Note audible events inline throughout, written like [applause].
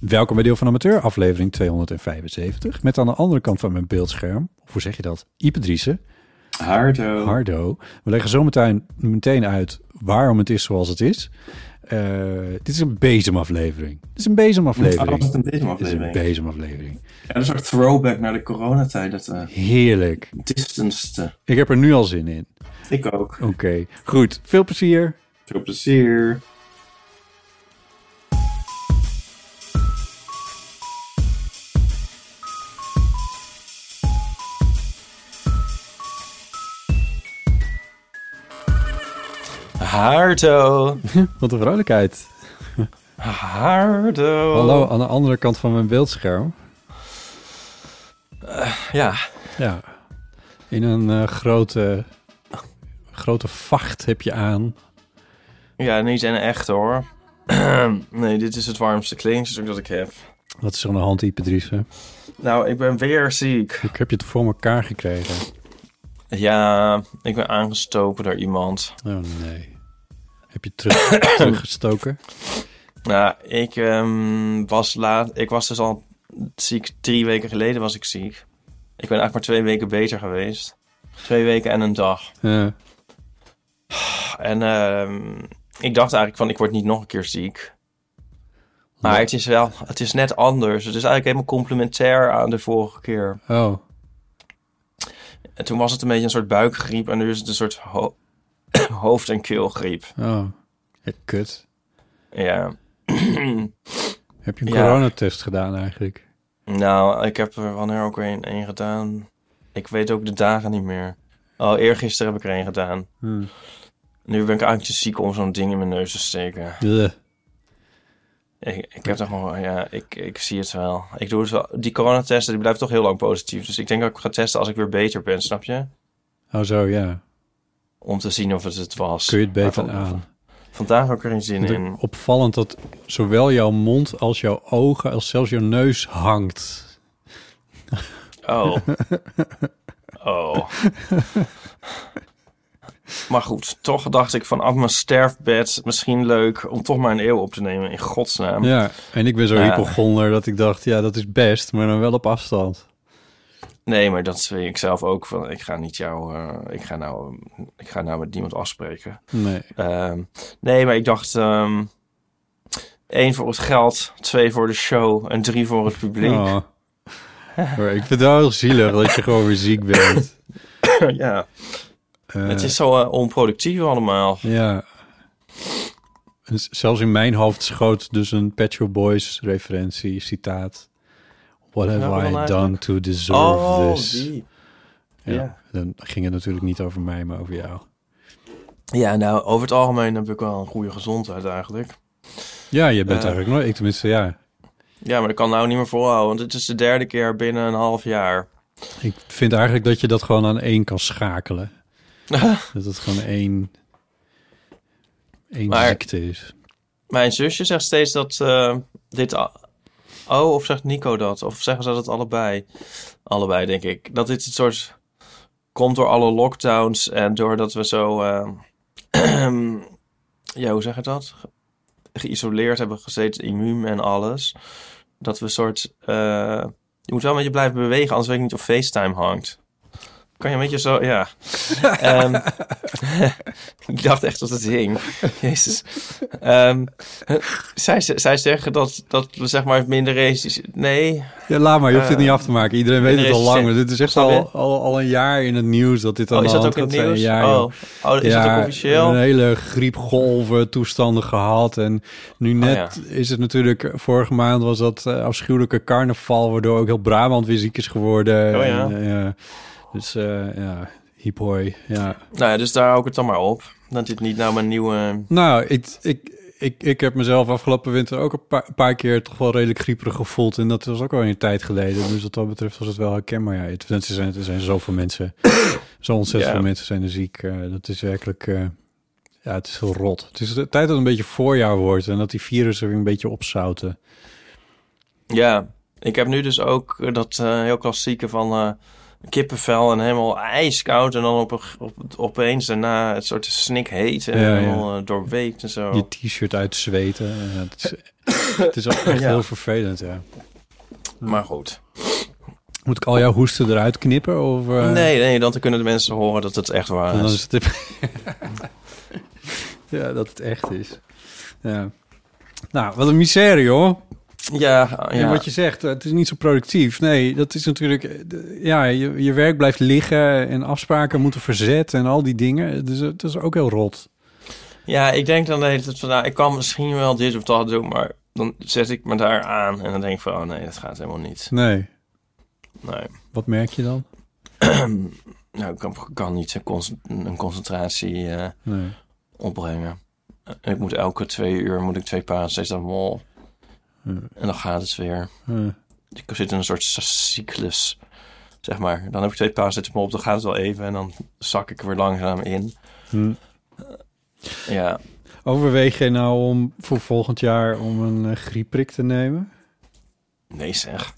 Welkom bij Deel van Amateur, aflevering 275. Met aan de andere kant van mijn beeldscherm, of hoe zeg je dat? Ipe Driessen. Hardo. Hardo. We leggen zo meteen, meteen uit waarom het is zoals het is. Uh, dit is een bezemaflevering. Dit is een bezemaflevering. Oh, Dit is een bezemaflevering? bezemaflevering. Ja, dat is een soort throwback naar de coronatijd. Dat uh, Heerlijk. distanced. Ik heb er nu al zin in. Ik ook. Oké, goed. Veel plezier. Veel plezier. Hardo. [laughs] Wat een vrolijkheid. Hardo. Hallo, aan de andere kant van mijn beeldscherm. Ja. Ja. In een eh, grote, grote vacht heb je aan. Ja, niet en echt hoor. [clears throat] nee, dit is het warmste kledingstuk dat ik heb. Wat is er aan de hand? Nou, ik ben weer ziek. Ik heb je het voor elkaar gekregen. Ja, ik ben aangestoken door iemand. Oh nee. Heb je terug, [coughs] teruggestoken? Nou, ik ehm, was laat. Ik was dus al ziek. Drie weken geleden was ik ziek. Ik ben eigenlijk maar twee weken beter geweest. Twee weken en een dag. Ja. [sighs] En ehm, ik dacht eigenlijk van, ik word niet nog een keer ziek. Maar het is wel, het is net anders. Het is eigenlijk helemaal complementair aan de vorige keer. Oh. En toen was het een beetje een soort buikgriep en nu is het een soort ho- [coughs] hoofd- en keelgriep. Oh. Ja, kut. Ja. [clears throat] Heb je een Ja. coronatest gedaan eigenlijk? Nou, ik heb er wanneer ook weer een, een gedaan. Ik weet ook de dagen niet meer. Oh, eergisteren heb ik er een gedaan. Hm. Nu ben ik eigenlijk te ziek om zo'n ding in mijn neus te steken. Ik, ik heb toch gewoon, ja, ik, ik zie het wel. Ik doe het wel. Die coronatesten, die blijven toch heel lang positief. Dus ik denk dat ik ga testen als ik weer beter ben, snap je? Oh zo, ja. Om te zien of het het was. Kun je het beter van- aan? Vandaag ik er geen zin in. Opvallend dat zowel jouw mond als jouw ogen als zelfs jouw neus hangt. Oh. [laughs] Oh. Maar goed, toch dacht ik vanaf mijn sterfbed misschien leuk om toch maar een eeuw op te nemen in godsnaam. Ja, en ik ben zo Ja. hypochonder dat ik dacht, ja, dat is best, maar dan wel op afstand. Nee, maar dat weet ik zelf ook. Van, ik ga niet jou, eh, ik ga nou, ik ga nou met niemand afspreken. Nee. Ehm, nee, maar ik dacht, ehm één voor het geld, twee voor de show en drie voor het publiek. Oh. Maar ik vind het wel heel zielig dat je gewoon weer ziek bent. [coughs] ja, Eh, het is zo eh, onproductief allemaal. Ja. Zelfs in mijn hoofd schoot dus een Pet Shop Boys referentie, citaat. What have I eigenlijk? done to deserve Oh, this? die. Ja. Dan ging het natuurlijk niet over mij, maar over jou. Ja, nou, over het algemeen heb ik wel een goede gezondheid eigenlijk. Ja, je bent Eh. eigenlijk nooit... Ik tenminste, ja. Ja, maar ik kan nou niet meer volhouden, want het is de derde keer binnen een half jaar. Ik vind eigenlijk dat je dat gewoon aan één kan schakelen. [laughs] dat het gewoon één... één Maar- ziekte is. Mijn zusje zegt steeds dat eh, dit... Oh, of zegt Nico dat? Of zeggen ze dat allebei? Allebei, denk ik. Dat dit een soort... Komt door alle lockdowns en doordat we zo... eh, [clears throat] ja, hoe zeg je dat? Ge- Geïsoleerd hebben gezeten, immuun en alles. Dat we een soort... eh, je moet wel een beetje blijven bewegen, anders weet ik niet of FaceTime hangt. Kan je een beetje zo... Ja. [laughs] Ehm, [laughs] ik dacht echt dat het hing. Jezus. Ehm, zij, zij zeggen dat, dat we zeg maar minder races... Nee. Ja, laat maar. Je hoeft dit Eh, niet af te maken. Iedereen weet het al lang. dit is echt al, al, al een jaar in het nieuws dat dit aan Oh, is dat ook in het zijn. nieuws? Ja, oh. oh, is dat ook officieel? Een hele griepgolven toestanden gehad. En nu net Oh, ja. is het natuurlijk... Vorige maand was dat eh, afschuwelijke carnaval... waardoor ook heel Brabant weer ziek is geworden. Oh, ja. En, eh, ja. Dus eh, ja, hiep hoi. Ja. Nou ja, dus daar hou ik het dan maar op. Dat dit niet nou mijn nieuwe... Nou, ik, ik, ik, ik heb mezelf afgelopen winter ook een paar, een paar keer toch wel redelijk grieperig gevoeld. En dat was ook al een tijd geleden. Dus wat dat betreft was het wel herkenbaar. Ja, het, er, zijn, er zijn zoveel mensen, [coughs] zo ontzettend Ja. veel mensen zijn er ziek. eh, dat is werkelijk, eh, ja, het is heel rot. Het is de tijd dat het een beetje voorjaar wordt en dat die virussen weer een beetje opzouten. Ja, ik heb nu dus ook dat heel klassieke van kippenvel en helemaal ijskoud. En dan op, een- op, opeens daarna het soort snikheet en Ja, helemaal eh, doorweekt en zo. Je t-shirt uitzweten. en het is [coughs] het is ook echt heel vervelend, ja. Maar goed. Moet ik al jouw hoesten eruit knippen? Of, eh, nee, nee, dan kunnen de mensen horen dat het echt waar is. is het... [laughs] ja, dat het echt is. Ja. Nou, wat een misère, joh. Ja, En wat je zegt, het is niet zo productief. Nee, dat is natuurlijk... eh, Ja, je, je werk blijft liggen en afspraken moeten verzet en al die dingen. Dus het is ook heel rot. ja, ik denk dan de hele tijd van, nou, ik kan misschien wel dit of dat doen, maar dan zet ik me daar aan en dan denk ik van, oh nee, dat gaat helemaal niet. Nee. Nee. Wat merk je dan? [clears throat] Nou, ik kan, kan niet een, concent- een concentratie eh, Nee. opbrengen. En ik moet elke twee uur moet ik twee paracetamol. En dan gaat het weer. Hm. Ik zit in een soort cyclus, zeg maar. Dan heb ik twee paracetamol op, dan gaat het wel even en dan zak ik er weer langzaam in. Hm. Ja, Overweeg je nou om voor volgend jaar om een eh, griepprik te nemen? nee zeg.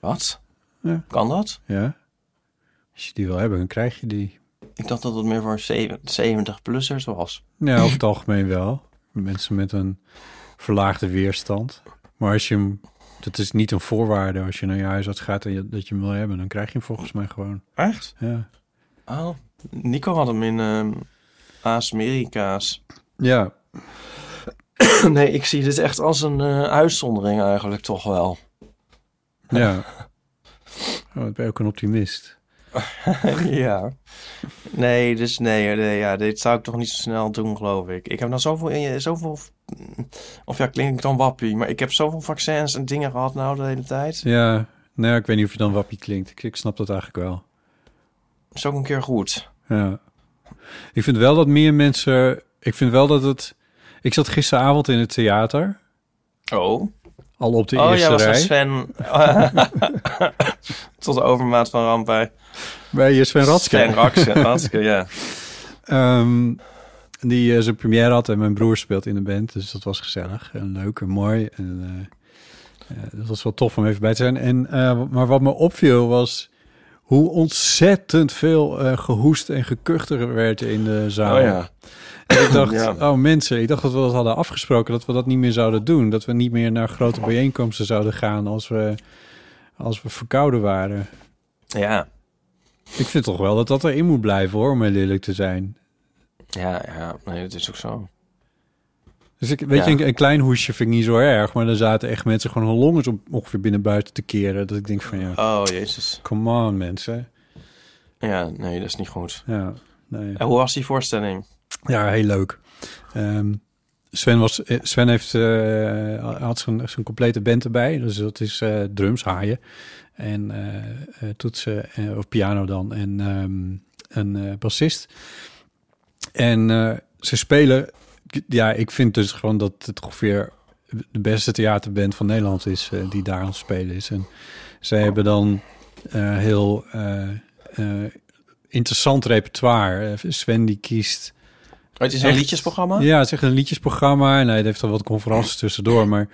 Wat? Ja. Kan dat? Ja. Als je die wil hebben, dan krijg je die. Ik dacht dat het meer voor 70-plussers was. Ja, over het algemeen wel. Mensen met een verlaagde weerstand. Maar als je hem... Dat is niet een voorwaarde als je naar je huisarts gaat en je, dat je hem wil hebben. Dan krijg je hem volgens mij gewoon. Echt? Ja. Oh, Nico had hem in ehm Amerika's. Ja. [clears throat] nee, ik zie dit echt als een eh, uitzondering eigenlijk toch wel. Ja. Oh, ik ben ook een optimist. [laughs] ja. Nee, dus nee, nee, ja, dit zou ik toch niet zo snel doen, geloof ik. Ik heb nou zoveel, in- zoveel of ja, klink ik dan wappie, maar ik heb zoveel vaccins en dingen gehad nou de hele tijd. Ja. Nou, ik weet niet of je dan wappie klinkt. Ik, ik snap dat eigenlijk wel. Is ook een keer goed. Ja. Ik vind wel dat meer mensen... Ik vind wel dat het... Ik zat gisteravond in het theater. Oh. Al op de oh, eerste jij was rij. een Sven. [laughs] Tot de overmaat van ramp bij Bij Sven Ratske. Sven Ratske, ja. Ehm, die eh, zijn première had en mijn broer speelt in de band. Dus dat was gezellig en leuk en mooi. En, eh, eh, dat was wel tof om even bij te zijn. En, maar wat me opviel was hoe ontzettend veel eh, gehoest en gekucht er werd in de zaal. Oh ja. En ik dacht, [clears throat] Ja. oh mensen, ik dacht dat we dat hadden afgesproken, dat we dat niet meer zouden doen. Dat we niet meer naar grote bijeenkomsten zouden gaan als we, als we verkouden waren. Ja. Ik vind toch wel dat dat erin moet blijven hoor, om heel eerlijk te zijn. Ja, ja, nee, dat is ook zo. Dus ik, weet Ja. je, een, een klein hoesje vind ik niet zo erg, maar er zaten echt mensen gewoon hun longen zo ongeveer binnen buiten te keren. Dat ik denk van ja, Oh, jezus. come on mensen. Ja, nee, dat is niet goed. Ja, nee. En hoe was die voorstelling? ja heel leuk. Ehm, Sven, was, eh, Sven heeft, eh, had zijn, zijn complete band erbij. Dus dat is eh, drums, haaien en toetsen, of piano dan, en ehm, een bassist. En eh, ze spelen, ja, ik vind dus gewoon dat het ongeveer de beste theaterband van Nederland is eh, die daar aan het spelen is. En zij hebben dan eh, heel interessant repertoire. Sven die kiest Oh, het is een Echt? liedjesprogramma? ja, het is echt een liedjesprogramma. En hij heeft er wat conferenties tussendoor. Maar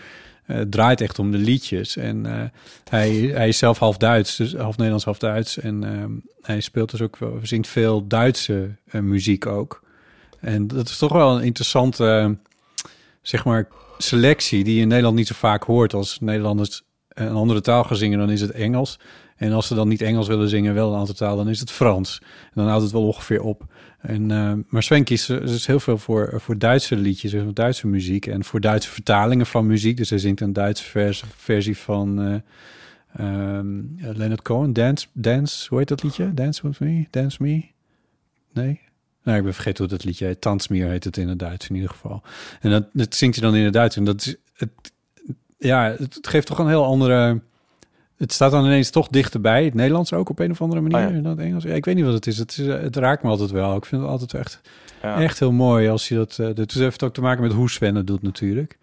het draait echt om de liedjes. En hij, hij is zelf half Duits. Dus half Nederlands, half Duits. En ehm, hij speelt dus ook wel, zingt veel Duitse muziek ook. En dat is toch wel een interessante, eh, zeg maar, selectie die je in Nederland niet zo vaak hoort. Als Nederlanders een andere taal gaan zingen, dan is het Engels. En als ze dan niet Engels willen zingen, wel een andere taal, dan is het Frans. En dan houdt het wel ongeveer op. En, eh, maar Sven kiest heel veel voor, voor Duitse liedjes, en Duitse muziek en voor Duitse vertalingen van muziek. Dus hij zingt een Duitse vers, versie van ehm, Leonard Cohen, Dance, Dance, hoe heet dat liedje? Dance with me, Dance me? Nee? Nou, ik ben vergeten hoe dat liedje heet. Tanzmeer heet het in het Duits in ieder geval. En dat, dat zingt hij dan in het Duits. En dat is, het, ja, het geeft toch een heel andere... Het staat dan ineens toch dichterbij. Het Nederlands ook op een of andere manier. Oh ja. dan het Engels. Ja, ik weet niet wat het is. Het, is, eh, het raakt me altijd wel. Ik vind het altijd echt, Ja. echt heel mooi als je dat... Het heeft ook te maken met hoe Sven het doet natuurlijk.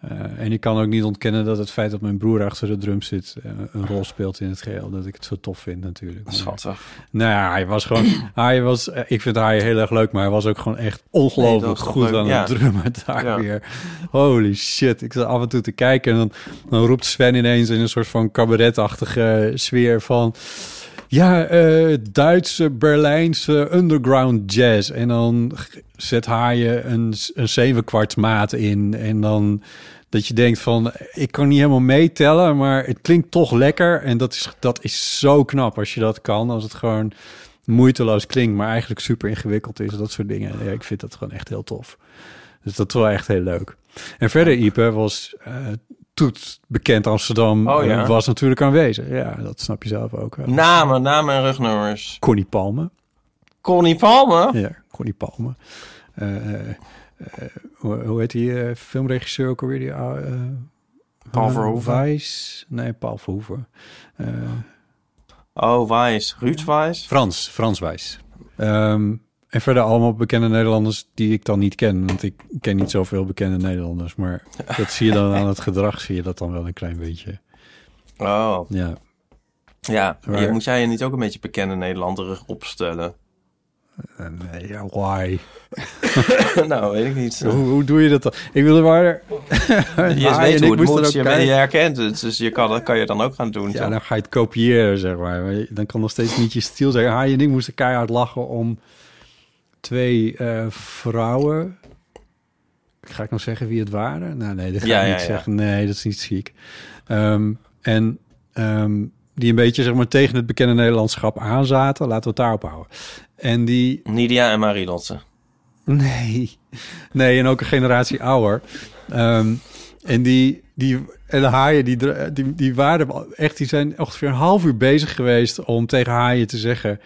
Eh, en ik kan ook niet ontkennen dat het feit dat mijn broer achter de drum zit... eh, een rol speelt in het geheel. Dat ik het zo tof vind natuurlijk. Maar- Schattig. nou ja, hij was gewoon... [clears throat] hij was, eh, ik vind hij heel erg leuk, maar hij was ook gewoon echt ongelooflijk goed leuk, aan ja. het drummen [laughs] daar Ja. weer. Holy shit. Ik zat af en toe te kijken en dan, dan roept Sven ineens in een soort van cabaretachtige sfeer van... Ja, eh, Duitse, Berlijnse underground jazz. En dan zet Haaien een, een zevenkwartsmaat in. En dan dat je denkt van, ik kan niet helemaal meetellen, maar het klinkt toch lekker. En dat is, dat is zo knap als je dat kan. Als het gewoon moeiteloos klinkt, maar eigenlijk super ingewikkeld is. Dat soort dingen. Ja, ik vind dat gewoon echt heel tof. Dus dat was echt heel leuk. En verder, Ipe, was uh, Toet bekend Amsterdam. Oh, ja. eh, was natuurlijk aanwezig. Ja, dat snap je zelf ook. wel. Namen, namen en rugnummers. Connie Palme. Connie Palme? Ja, Connie Palme. Eh, eh, eh, hoe, hoe heet die filmregisseur ook alweer? Die, uh, Paul Verhoeven? Nee, Paul Verhoeven. Oh, Wijs. Ruud Wijs? Frans, Frans Wijs. Ehm, en verder allemaal bekende Nederlanders die ik dan niet ken. Want ik ken niet zoveel bekende Nederlanders. Maar dat zie je dan aan het gedrag, zie je dat dan wel een klein beetje. Oh, Ja, ja. Je, moet jij je niet ook een beetje bekende Nederlander opstellen? Eh, nee, ja, why? [laughs] nou, weet ik niet. Hoe, hoe doe je dat dan? Ik wilde maar... Je [laughs] weet hoe ik het er moet. Je, je herkent het, dus je kan, dat kan je dan ook gaan doen. Ja, toch? dan ga je het kopiëren, zeg maar. je- dan kan nog steeds niet je stil zijn. Haai en ik moesten keihard lachen om twee eh, vrouwen. Ga ik nog zeggen wie het waren? Nou, nee, dat ga Ja, ik niet ja. zeggen. Nee, dat is niet ziek. Ehm, en ehm, die een beetje, zeg maar, tegen het bekende Nederlandschap aanzaten. Laten we het daarop houden. En die Nidia en Marilotte. Nee. Nee, en ook een generatie ouder. Ehm, en die, die, en de haaien, die, die, die waren echt, die zijn ongeveer een half uur bezig geweest om tegen haaien te zeggen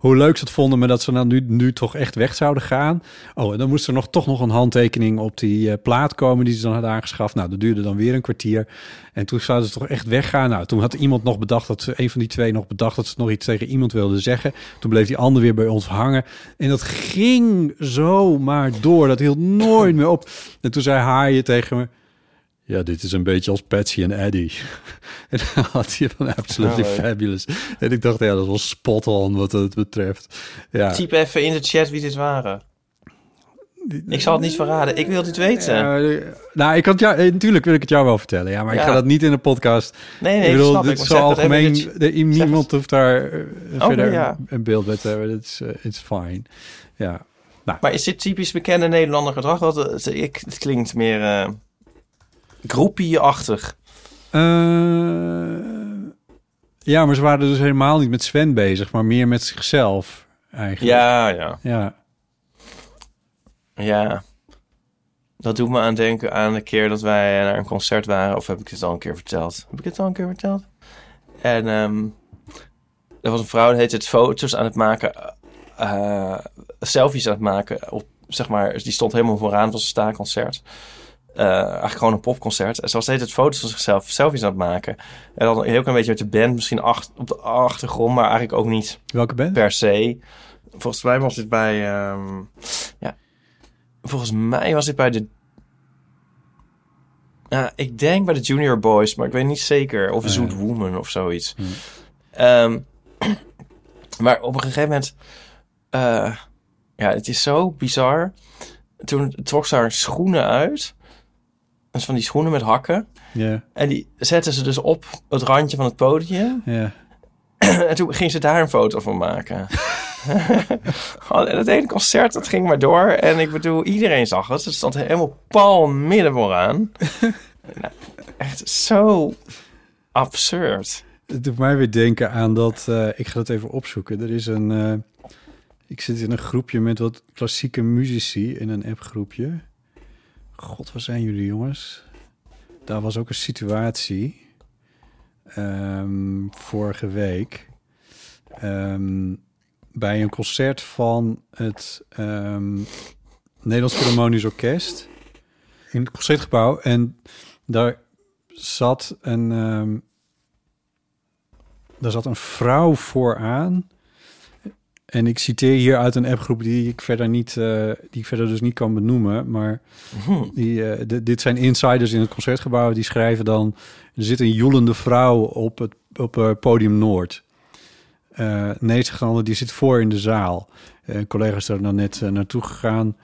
hoe leuk ze het vonden, maar dat ze nou nu, toch echt weg zouden gaan. Oh, en dan moest er nog, toch nog een handtekening op die eh, plaat komen die ze dan hadden aangeschaft. Nou, dat duurde dan weer een kwartier. En toen zouden ze toch echt weggaan. Nou, toen had iemand nog bedacht dat ze, een van die twee nog bedacht dat ze nog iets tegen iemand wilde zeggen. Toen bleef die ander weer bij ons hangen. En dat ging zo maar door. Dat hield nooit meer op. En toen zei Haaien tegen me... Ja, dit is een beetje als Patsy en Eddie. [laughs] en dan had hij van Absolutely Oh, leuk. Fabulous. En ik dacht, ja, dat was spot on wat het betreft. Ja. Typ even in de chat wie dit waren. Ik zal het niet verraden. Ik wil dit weten. Ja, eh, nou, ik kan het jou, eh, natuurlijk wil ik het jou wel vertellen. Ja, maar ik ga dat niet in de podcast. nee, nee, ik bedoel, snap dit ik. zo algemeen. de niemand hoeft daar eh, verder ja. een beeld bij te hebben. It's, uh, it's fine. Ja. Maar is dit typisch bekende Nederlander gedrag? Het, ik, het klinkt meer eh groepie-achtig. Eh, ja, maar ze waren dus helemaal niet met Sven bezig, maar meer met zichzelf eigenlijk. Ja, ja, Ja. ja. Dat doet me aan denken aan de keer dat wij naar een concert waren. Of heb ik dit al een keer verteld? Heb ik het al een keer verteld? En ehm er was een vrouw die het foto's aan het maken. eh, selfies aan het maken. Op, zeg maar, die stond helemaal vooraan. Het was een staakconcert. Eh, eigenlijk gewoon een popconcert. En ze was hele tijd foto's van zichzelf, selfies aan het maken. En dan een heel klein beetje met de band, misschien ach- op de achtergrond, maar eigenlijk ook niet Welke band? per se. Volgens mij was dit bij. ehm, ja, volgens mij was dit bij de. Ja, ik denk bij de Junior Boys, maar ik weet niet zeker. Of ja. Zoet Woman of zoiets. Hmm. Ehm, [clears throat] maar op een gegeven moment. eh, ja, het is zo bizar. Toen trok ze haar schoenen uit. Dus van die schoenen met hakken. En die zetten ze dus op het randje van het podium. [clears throat] En toen ging ze daar een foto van maken. [laughs] En het hele concert, dat ging maar door. En ik bedoel, iedereen zag het. Het stond helemaal pal midden vooraan. [laughs] nou, echt zo absurd. Het doet mij weer denken aan dat... eh, ik ga het even opzoeken. Er is een... eh, ik zit in een groepje met wat klassieke muzici in een appgroepje. God, waar zijn jullie jongens? Daar was ook een situatie. ehm, vorige week. ehm, bij een concert van het ehm, Nederlands Philharmonisch Orkest. In het concertgebouw. En daar zat een... daar zat een vrouw vooraan. En ik citeer hier uit een appgroep die ik verder niet, eh, die ik verder dus niet kan benoemen. Maar Hm. die, eh, di- dit zijn insiders in het concertgebouw. Die schrijven dan: er zit een joelende vrouw op het op eh, podium Noord. Eh nee, een die zit voor in de zaal. Eh collega's daar dan net naartoe gegaan.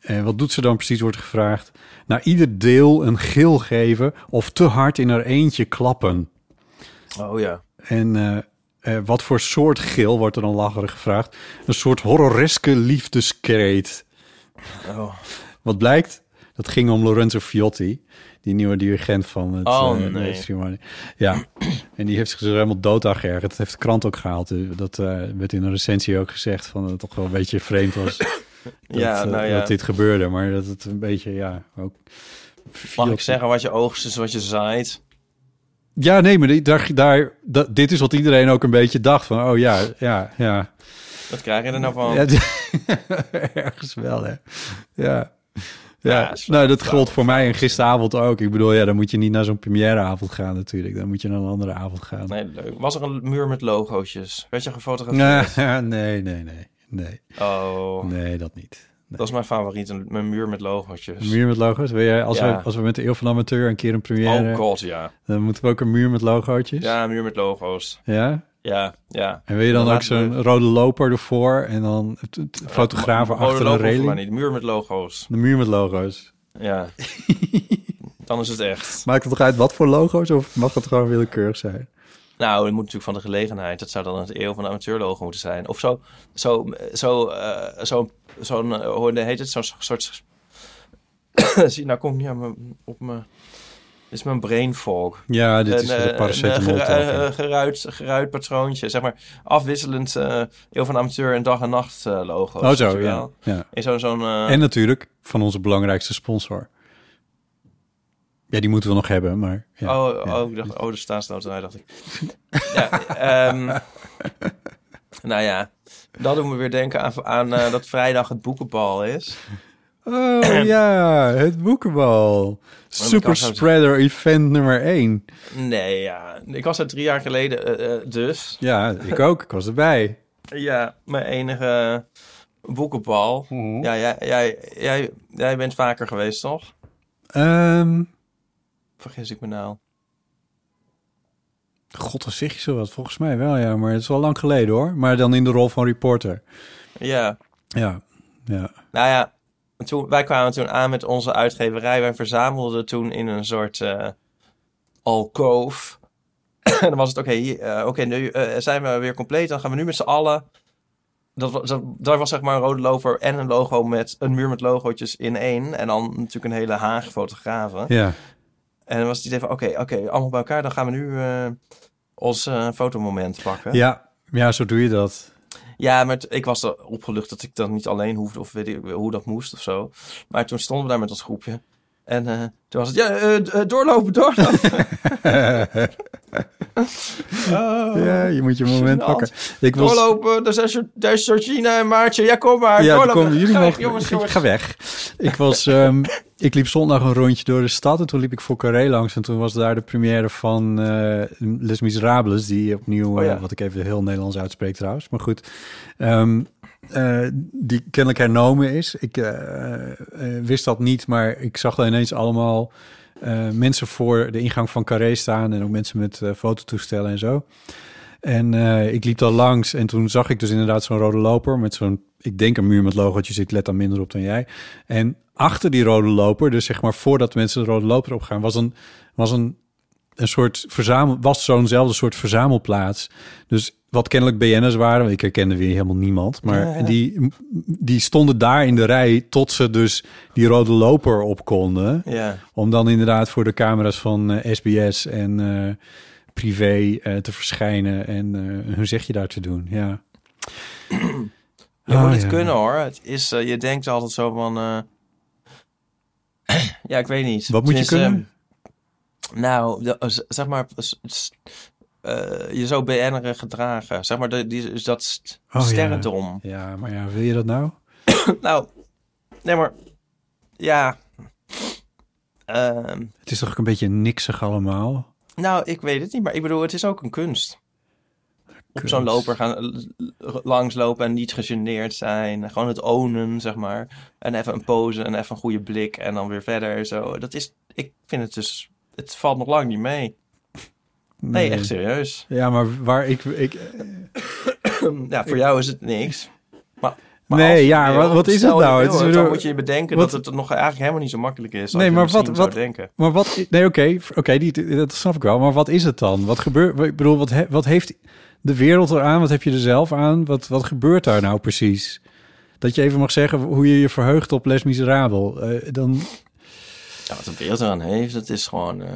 En wat doet ze dan precies, wordt gevraagd. Na ieder deel een gil geven of te hard in haar eentje klappen. Oh ja. En eh, wat voor soort gil wordt er dan lacherig gevraagd? Een soort horroreske liefdeskreet. Oh. Wat blijkt? Dat ging om Lorenzo Fiotti, die nieuwe dirigent van het Oh, eh, nee. Ja, [clears throat] en die heeft zich dus helemaal dood aan geërgerd. Dat heeft de krant ook gehaald. Eh, Dat werd in een recensie ook gezegd van dat het toch wel een beetje vreemd was [coughs] dat, ja, nou ja. dat dit gebeurde. Maar dat het een beetje, ja, ook... Mag ik zeggen wat je oogst is wat je zaait? Ja, nee, maar daar, daar, dat, dit is wat iedereen ook een beetje dacht van, oh ja, ja, ja. Wat krijg je er nou van? Ja, [laughs] ergens wel, hè. Ja. Ja, nou, dat gold voor mij en gisteravond ook. Ik bedoel, ja, dan moet je niet naar zo'n premièreavond gaan natuurlijk. Dan moet je naar een andere avond gaan. Nee, leuk. Was er een muur met logootjes? Werd je gefotografeerd? Nee, [laughs] nee, nee, nee. Nee, Oh, nee dat niet. Dat is mijn favoriet. Een, mijn muur met logootjes. Een muur met logo's? Wil jij, als, Ja. we, als we met de Eeuw van de Amateur een keer een première... Oh god, ja. dan moeten we ook een muur met logootjes? Ja, een muur met logo's. Ja? Ja, ja. En wil je dan Dan ook we- zo'n rode loper ervoor en dan fotografen Rode achter mij reling? niet. Muur met logo's. De muur met logo's. Ja. [laughs] Dan is het echt. Maakt het toch uit wat voor logo's of mag het gewoon willekeurig zijn? Nou, het moet natuurlijk van de gelegenheid. Dat zou dan het eeuw van de amateur logo moeten zijn. Of zo, zo, zo, eh, zo, zo'n, eh, hoe heet het? Zo'n soort... [coughs] Zie, nou kom ik niet aan mijn, op mijn... Dit is mijn brain fog. Ja, dit is een, de eh, paracetamol. een, eh, eh, geruit, geruit patroontje. Zeg maar afwisselend eh eeuw van amateur en dag en nacht eh, logo's. oh zo, ja. ja. In zo'n... zo'n eh, En natuurlijk van onze belangrijkste sponsor. Ja, die moeten we nog hebben, maar... Ja, oh, ja. oh, ik dacht, oh, de staatsloterij, dacht ik. [laughs] ja, ehm, [laughs] nou ja, dat doet me weer denken aan, aan eh, dat vrijdag het boekenbal is. Oh [clears throat] ja, het boekenbal. Super Spreader event nummer 1. Nee, ja, ik was er drie jaar geleden eh, eh, dus. Ja, ik ook. Ik was erbij. Ja, mijn enige boekenbal. Ja, jij, jij, jij, jij bent vaker geweest, toch? Ehm, Vergis ik me nou. God, wat zeg je zo wat? Volgens mij wel, ja. Maar het is wel lang geleden, hoor. Maar dan in de rol van reporter. Ja, Ja, ja. nou ja, toen, wij kwamen toen aan met onze uitgeverij. Wij verzamelden toen in een soort alkoof. [clears throat] en dan was het, oké, eh, oké, nu eh, zijn we weer compleet. Dan gaan we nu met z'n allen... Dat, was- dat, daar was zeg maar een rode lover en een logo met een muur met logootjes in één. En dan natuurlijk een hele haag fotografen. Ja, En dan was het idee van, oké, oké, allemaal bij elkaar. Dan gaan we nu eh, ons eh, fotomoment pakken. ja. ja, zo doe je dat. Ja, maar ik was er opgelucht dat ik dat niet alleen hoefde of weet ik hoe dat moest of zo. Maar toen stonden we daar met ons groepje. En eh, toen was het, ja, eh, eh, doorlopen, doorlopen. [laughs] Oh, Ja, je moet je moment pakken. Ik was, Doorlopen, daar is, daar is Georgina en Maartje. Ja, kom maar, Ja, doorlopen. jullie Ga weg, jongens, jongens. ga weg. Ik, was, ehm, ik liep zondag een rondje door de stad en toen liep ik voor Carré langs. En toen was daar de première van Les Miserables, die opnieuw, Oh ja. wat ik even heel Nederlands uitspreek trouwens, maar goed. Ehm, eh, die kennelijk hernomen is. Ik eh, eh, wist dat niet, maar ik zag daar ineens allemaal mensen voor de ingang van Carré staan en ook mensen met fototoestellen en zo. En ik liep daar langs en toen zag ik dus inderdaad zo'n rode loper met zo'n, ik denk een muur met logootjes, ik let daar minder op dan jij. En achter die rode loper, dus zeg maar voordat mensen de rode loper opgaan, was een, was een, een soort verzamel, was zo'nzelfde soort verzamelplaats. Dus wat kennelijk BN'ers waren, want ik herkende weer helemaal niemand, maar Ja, ja. Die, die stonden daar in de rij tot ze dus die rode loper op konden. Ja, Om dan inderdaad voor de camera's van eh, SBS en eh, privé eh, te verschijnen en eh, hoe zeg je daar te doen. Ja. je Ah, moet het ja. kunnen hoor. Het is, eh, je denkt altijd zo van... eh, [clears throat] ja, ik weet niet. Wat moet je kunnen? Nou, de- z- zeg maar, eh, je zo BN'eren gedragen. Zeg maar, de, die, is dat st Oh, ja. sterrendom. Ja, maar ja, wil je dat nou? [coughs] Nou, nee maar, ja. Ehm, Het is toch ook een beetje niksig allemaal. nou, ik weet het niet, maar ik bedoel, het is ook een kunst. Op zo'n loper gaan langslopen en niet gegeneerd zijn. Gewoon het ownen, zeg maar. En even een pose en even een goede blik en dan weer verder. Zo. Dat is, ik vind het dus, het valt nog lang niet mee. Nee, echt serieus. Ja, maar waar ik... ik [clears throat] Ja, voor jou is het niks. Maar, maar Nee, als ja, wat- wat is het nou? Het dan moet je bedenken wat- dat het nog eigenlijk helemaal niet zo makkelijk is. Nee, maar wat- wat- denken. maar wat... Nee, oké, oké, die dat snap ik wel. Maar wat is het dan? Wat gebeurt... Ik bedoel, wat, he- wat heeft de wereld eraan? Wat heb je er zelf aan? Wat, wat gebeurt daar nou precies? Dat je even mag zeggen hoe je je verheugt op Les Miserabel. Eh, dan... Ja, wat de wereld eraan heeft, dat is gewoon... eh,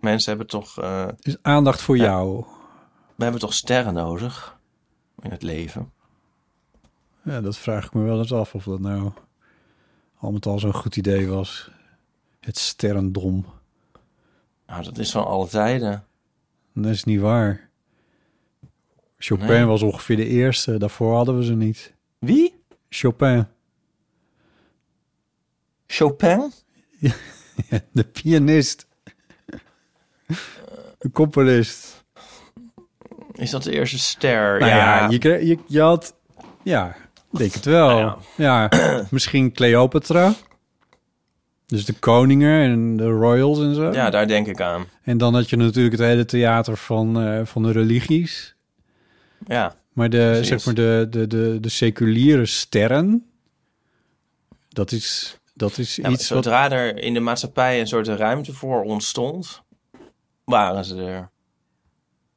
mensen hebben toch... eh, Is aandacht voor Ja. jou. we hebben toch sterren nodig in het leven. Ja, dat vraag ik me wel eens af of dat nou al met al zo'n goed idee was. Het sterrendom. Nou, dat is van alle tijden. Dat is niet waar. Chopin Nee. was ongeveer de eerste. Daarvoor hadden we ze niet. Wie? Chopin, Chopin? [laughs] de pianist. [laughs] De componist. Is dat de eerste ster? Nou ja, je, kreeg- je, je had... Ja, ik denk het wel. Nou ja. [clears throat] misschien Cleopatra. Dus de koningen en de royals en zo. Ja, daar denk ik aan. En dan had je natuurlijk het hele theater van, eh, van de religies. Ja, Maar de, Precies. zeg maar de, de, de, de seculiere sterren... Dat is, dat is ja iets wat... zodra er in de maatschappij een soort ruimte voor ontstond, waren ze er.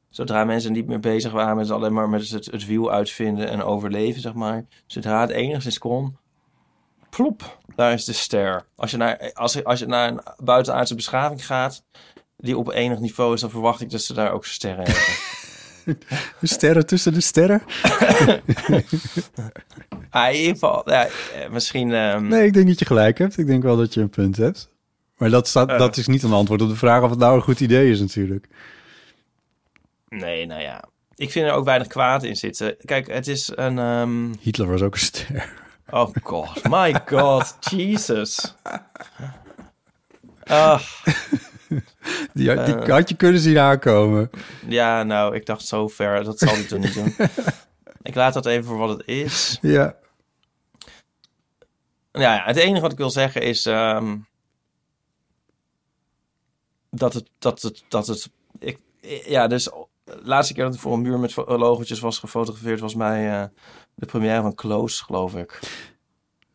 Zodra mensen niet meer bezig waren met alleen maar met het, het wiel uitvinden en overleven, zeg maar. Zodra het enigszins kon, plop, daar is de ster. Als je naar, als, als je naar een buitenaardse beschaving gaat, die op enig niveau is, dan verwacht ik dat ze daar ook sterren hebben. [laughs] [laughs] De sterren tussen de sterren? [laughs] ah, in ieder geval, ja, eh, misschien... ehm, Nee, ik denk dat je gelijk hebt. Ik denk wel dat je een punt hebt. Maar dat, staat, Eh. dat is niet een antwoord op de vraag of het nou een goed idee is natuurlijk. Nee, nou ja. Ik vind er ook weinig kwaad in zitten. Kijk, het is een... ehm, Hitler was ook een ster. Oh god, my god, [laughs] Jesus. [laughs] Ah, Die, Eh. had je kunnen zien aankomen. ja, nou, ik dacht zo ver. Dat zal hij toch niet doen. [laughs] Ik laat dat even voor wat het is. Ja. Ja, ja, het enige wat ik wil zeggen is... ehm, dat het... Dat het, dat het ik, ja, dus de laatste keer dat ik voor een muur met logotjes was gefotografeerd... was bij eh, de première van Close, geloof ik.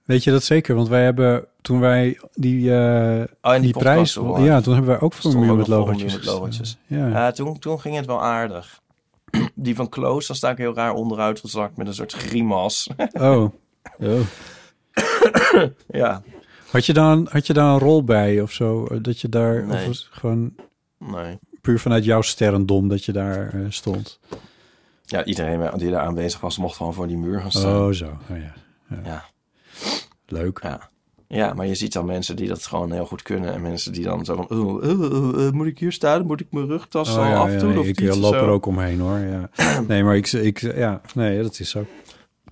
Weet je dat zeker? Want wij hebben toen wij die, eh, Oh, die, podcast prijs... Ja, toen hebben wij ook voor een muur met logotjes. met. Ja. Toen, toen ging het wel aardig. [clears throat] Die van Close, daar sta ik heel raar onderuit gezakt met een soort grimas. Oh. oh. [laughs] ja, Had, je dan, had je daar een rol bij of zo? Eh, Dat je daar... Of Nee. gewoon nee. puur vanuit jouw sterrendom dat je daar eh, stond? Ja, iedereen die daar aanwezig was, mocht gewoon voor die muur gaan staan. Oh, zo. Oh, ja. Ja. Leuk. Ja. ja, maar je ziet dan mensen die dat gewoon heel goed kunnen. En mensen die dan zo van, oh, oh, oh, eh, moet ik hier staan? Moet ik mijn rugtas al Oh, ja, ja, nee, of ik iets loop zo? er ook omheen hoor. Ja. [clears throat] Nee, maar ik, ik, ja, nee, dat is zo.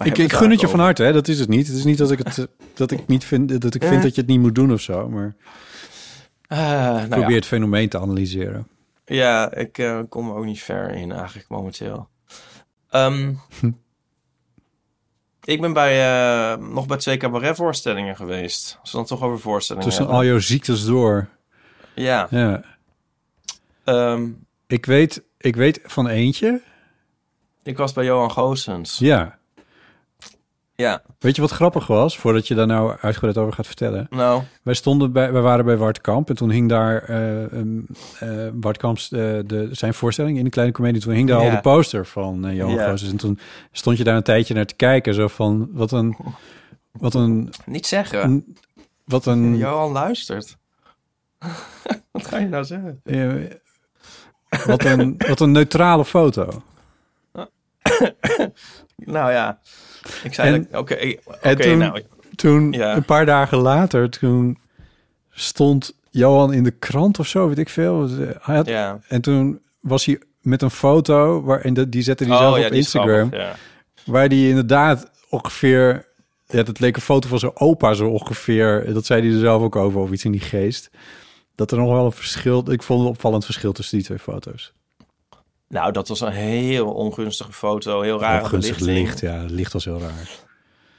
Ik, gun het je van harte, hè? dat is het niet. Het is niet dat ik, het, eh, [laughs] dat ik, niet vind, dat ik vind Eh. dat je het niet moet doen of zo, maar Ah, nou probeer ja. het fenomeen te analyseren. Ja, ik eh, kom er ook niet ver in eigenlijk momenteel. Ehm, [laughs] ik ben bij, eh, nog bij twee cabaretvoorstellingen geweest. Als we dan toch over voorstellingen Tussen hebben. al jouw ziektes door. Ja, Ja. ehm, Ik, weet, ik weet van eentje. ik was bij Johan Goossens. Ja. Ja, Weet je wat grappig was, voordat je daar nou uitgebreid over gaat vertellen? nou, Wij, stonden bij, wij waren bij Wart Kamp en toen hing daar eh um, de, zijn voorstelling in de kleine comedie. Toen hing daar al de poster van Johan Ja. En toen stond je daar een tijdje naar te kijken. Zo van, wat een... Wat een, niet zeggen. een wat een... Johan luistert. [laughs] Wat ga je nou zeggen? wat, een wat een neutrale foto. [coughs] Nou ja, ik zei. Oké, en toen- nou... Toen, Ja. een paar dagen later, toen stond Johan in de krant of zo, weet ik veel. Hij had, Ja. En toen was hij met een foto, waar, en de, die zette hij Oh, zelf ja, op Instagram, grappig, ja. waar die inderdaad ongeveer, ja, dat leek een foto van zijn opa zo ongeveer, dat zei hij er zelf ook over, of iets in die geest. Dat er nog wel een verschil, ik vond een opvallend verschil tussen die twee foto's. Nou, dat was een heel ongunstige foto. Heel rare Heel gunstig belichting. licht, ja, het licht was heel raar.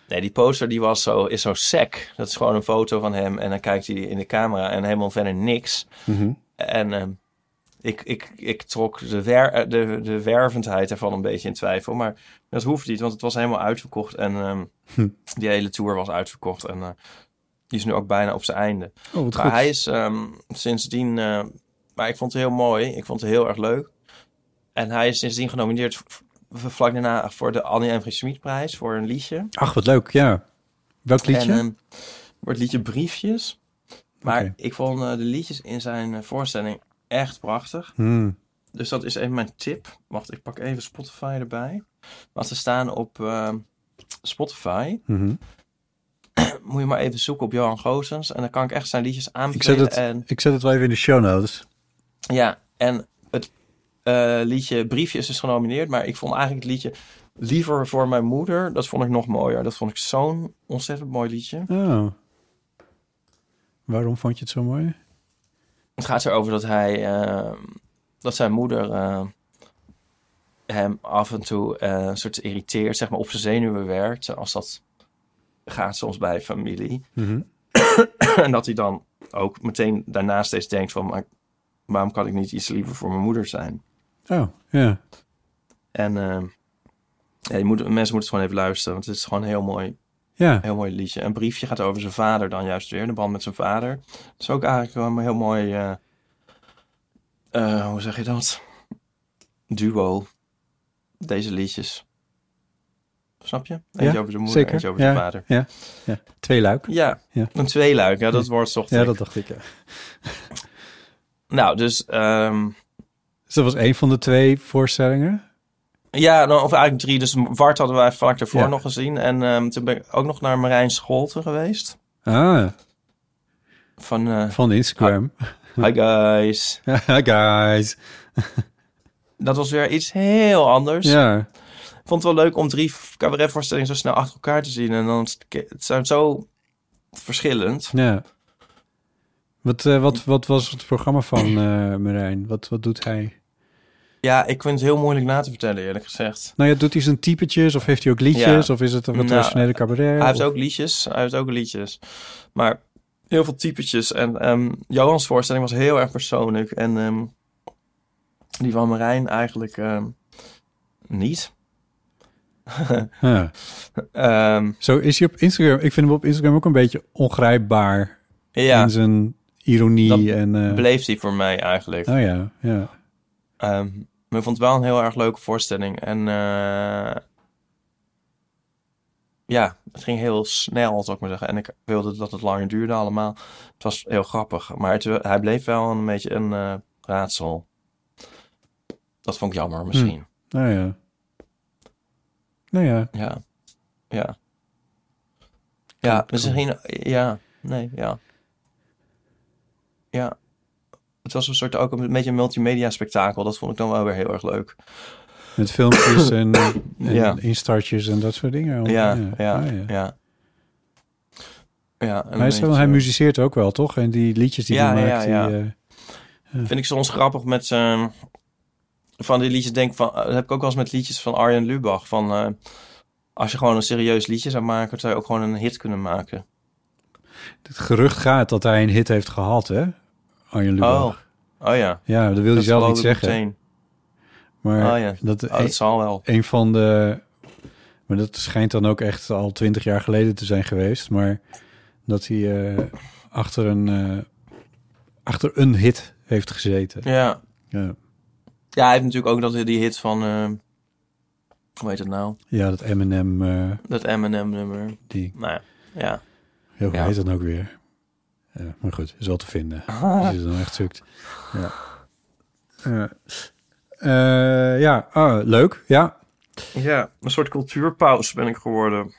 Nee, die poster die was zo, is zo sec. Dat is gewoon een foto van hem en dan kijkt hij in de camera en helemaal verder niks. Mhm. En ehm, ik, ik, ik trok de, wer, eh, de, de wervendheid ervan een beetje in twijfel. Maar dat hoeft niet, want het was helemaal uitverkocht. En ehm, Hm. die hele tour was uitverkocht. En eh, die is nu ook bijna op zijn einde. Oh, Maar goed. hij is ehm, sindsdien... eh, maar ik vond het heel mooi. Ik vond het heel erg leuk. En hij is sindsdien genomineerd vlak daarna voor de Annie M. G. Schmid-prijs voor een liedje. Ach, wat leuk, ja. Welk liedje? En ehm, voor het liedje Briefjes. Maar ik vond eh, de liedjes in zijn eh, voorstelling echt prachtig. Hmm. Dus dat is even mijn tip. Wacht, ik pak even Spotify erbij. Want ze staan op eh, Spotify. Mhm. [clears throat] Moet je maar even zoeken op Johan Goossens. En dan kan ik echt zijn liedjes Ik, aanbevelen. zet het, En, ik zet het wel even in de show notes. ja, en eh, liedje Briefje is dus genomineerd. Maar ik vond eigenlijk het liedje Liever voor mijn moeder. Dat vond ik nog mooier. Dat vond ik zo'n ontzettend mooi liedje. Oh. Waarom vond je het zo mooi? Het gaat erover dat hij, eh, dat zijn moeder eh, hem af en toe eh, een soort irriteert, zeg maar op zijn zenuwen werkt. Als dat gaat soms bij familie. Mhm. [clears throat] en dat hij dan ook meteen daarna steeds denkt van, maar waarom kan ik niet iets liever voor mijn moeder zijn? Oh, ja. En eh, ja, je moet, mensen moeten het gewoon even luisteren, want het is gewoon een heel mooi, Ja. heel mooi liedje. Een briefje gaat over zijn vader dan juist weer, de band met zijn vader. Het is ook eigenlijk wel een heel mooi, eh, eh, hoe zeg je dat? Duo. Deze liedjes. Snap je? Eentje Ja, over zijn moeder, zeker. eentje over Ja. zijn vader. Ja. ja. Twee luik. Ja, een tweeluik. Ja, dat wordt zocht Ja, ik. dat dacht ik, ja. Nou, dus... ehm, Dus dat was één van de twee voorstellingen. Ja, nou, of eigenlijk drie. Dus Wart hadden wij vaak daarvoor Ja. nog gezien. En ehm, toen ben ik ook nog naar Marijn Scholte geweest. Ah, Van, eh, van Instagram. hi guys. Hi guys. [laughs] [laughs] Dat was weer iets heel anders. Ja. Ik vond het wel leuk om drie cabaretvoorstellingen zo snel achter elkaar te zien. En dan het zijn zo verschillend. Ja. Wat, eh, wat, wat was het programma van eh Marijn? Wat, wat doet hij? Ja, ik vind het heel moeilijk na te vertellen, eerlijk gezegd. Nou ja, doet hij zijn typetjes of heeft hij ook liedjes? Ja. Of is het een wat Nou, traditionele cabaret? Hij heeft Of- ook liedjes. Hij heeft ook liedjes. Maar heel veel typetjes. En ehm Johans voorstelling was heel erg persoonlijk. En ehm, die van Marijn eigenlijk ehm, niet. [laughs] Ja. Ehm, Zo is hij op Instagram. Ik vind hem op Instagram ook een beetje ongrijpbaar. ja, In zijn ironie Dat en... eh, bleef hij voor mij eigenlijk. Oh ja, ja. Ehm, maar ik vond het wel een heel erg leuke voorstelling. En eh, ja, het ging heel snel, zou ik maar zeggen. En ik wilde dat het langer duurde allemaal. Het was heel grappig. Maar het, hij bleef wel een beetje een eh, raadsel. Dat vond ik jammer misschien. Nou ja. Nou ja. Ja. Ja. Ja, misschien... Ja. Nee, ja. Ja. Het was een soort ook een beetje een multimedia spektakel. Dat vond ik dan wel weer heel erg leuk. Met filmpjes [coughs] en, en Ja. instartjes en dat soort dingen. Ja, ja, Ah, ja. ja. ja. en Hij, is wel, hij muziceert ook wel, toch? En die liedjes die Ja, hij ja, maakt, ja. die... eh, Vind ik soms grappig met zijn... Van die liedjes denk van... Dat heb ik ook wel eens met liedjes van Arjen Lubach. Van... eh, als je gewoon een serieus liedje zou maken... zou je ook gewoon een hit kunnen maken. het gerucht gaat dat hij een hit heeft gehad, hè? Arjen Lubach. Oh. Oh ja. Ja, dat wil hij dat zelf niet zeggen. meteen. Maar Oh ja. dat, Oh, dat zal wel. een van de... Maar dat schijnt dan ook echt al twintig jaar geleden te zijn geweest. Maar dat hij eh, achter, een, eh, achter een hit heeft gezeten. Ja. Ja, Ja, hij heeft natuurlijk ook dat, die hit van... eh, hoe heet het nou? ja dat Eminem, Dat Eminem nummer. die... Nou ja. Ja. Hoe heet dat nou ook weer? Maar goed, is wel te vinden. [laughs] Als je het dan echt zoekt. Ja. Eh, eh, ja, ah, leuk. Ja. Ja, een soort cultuurpaus ben ik geworden.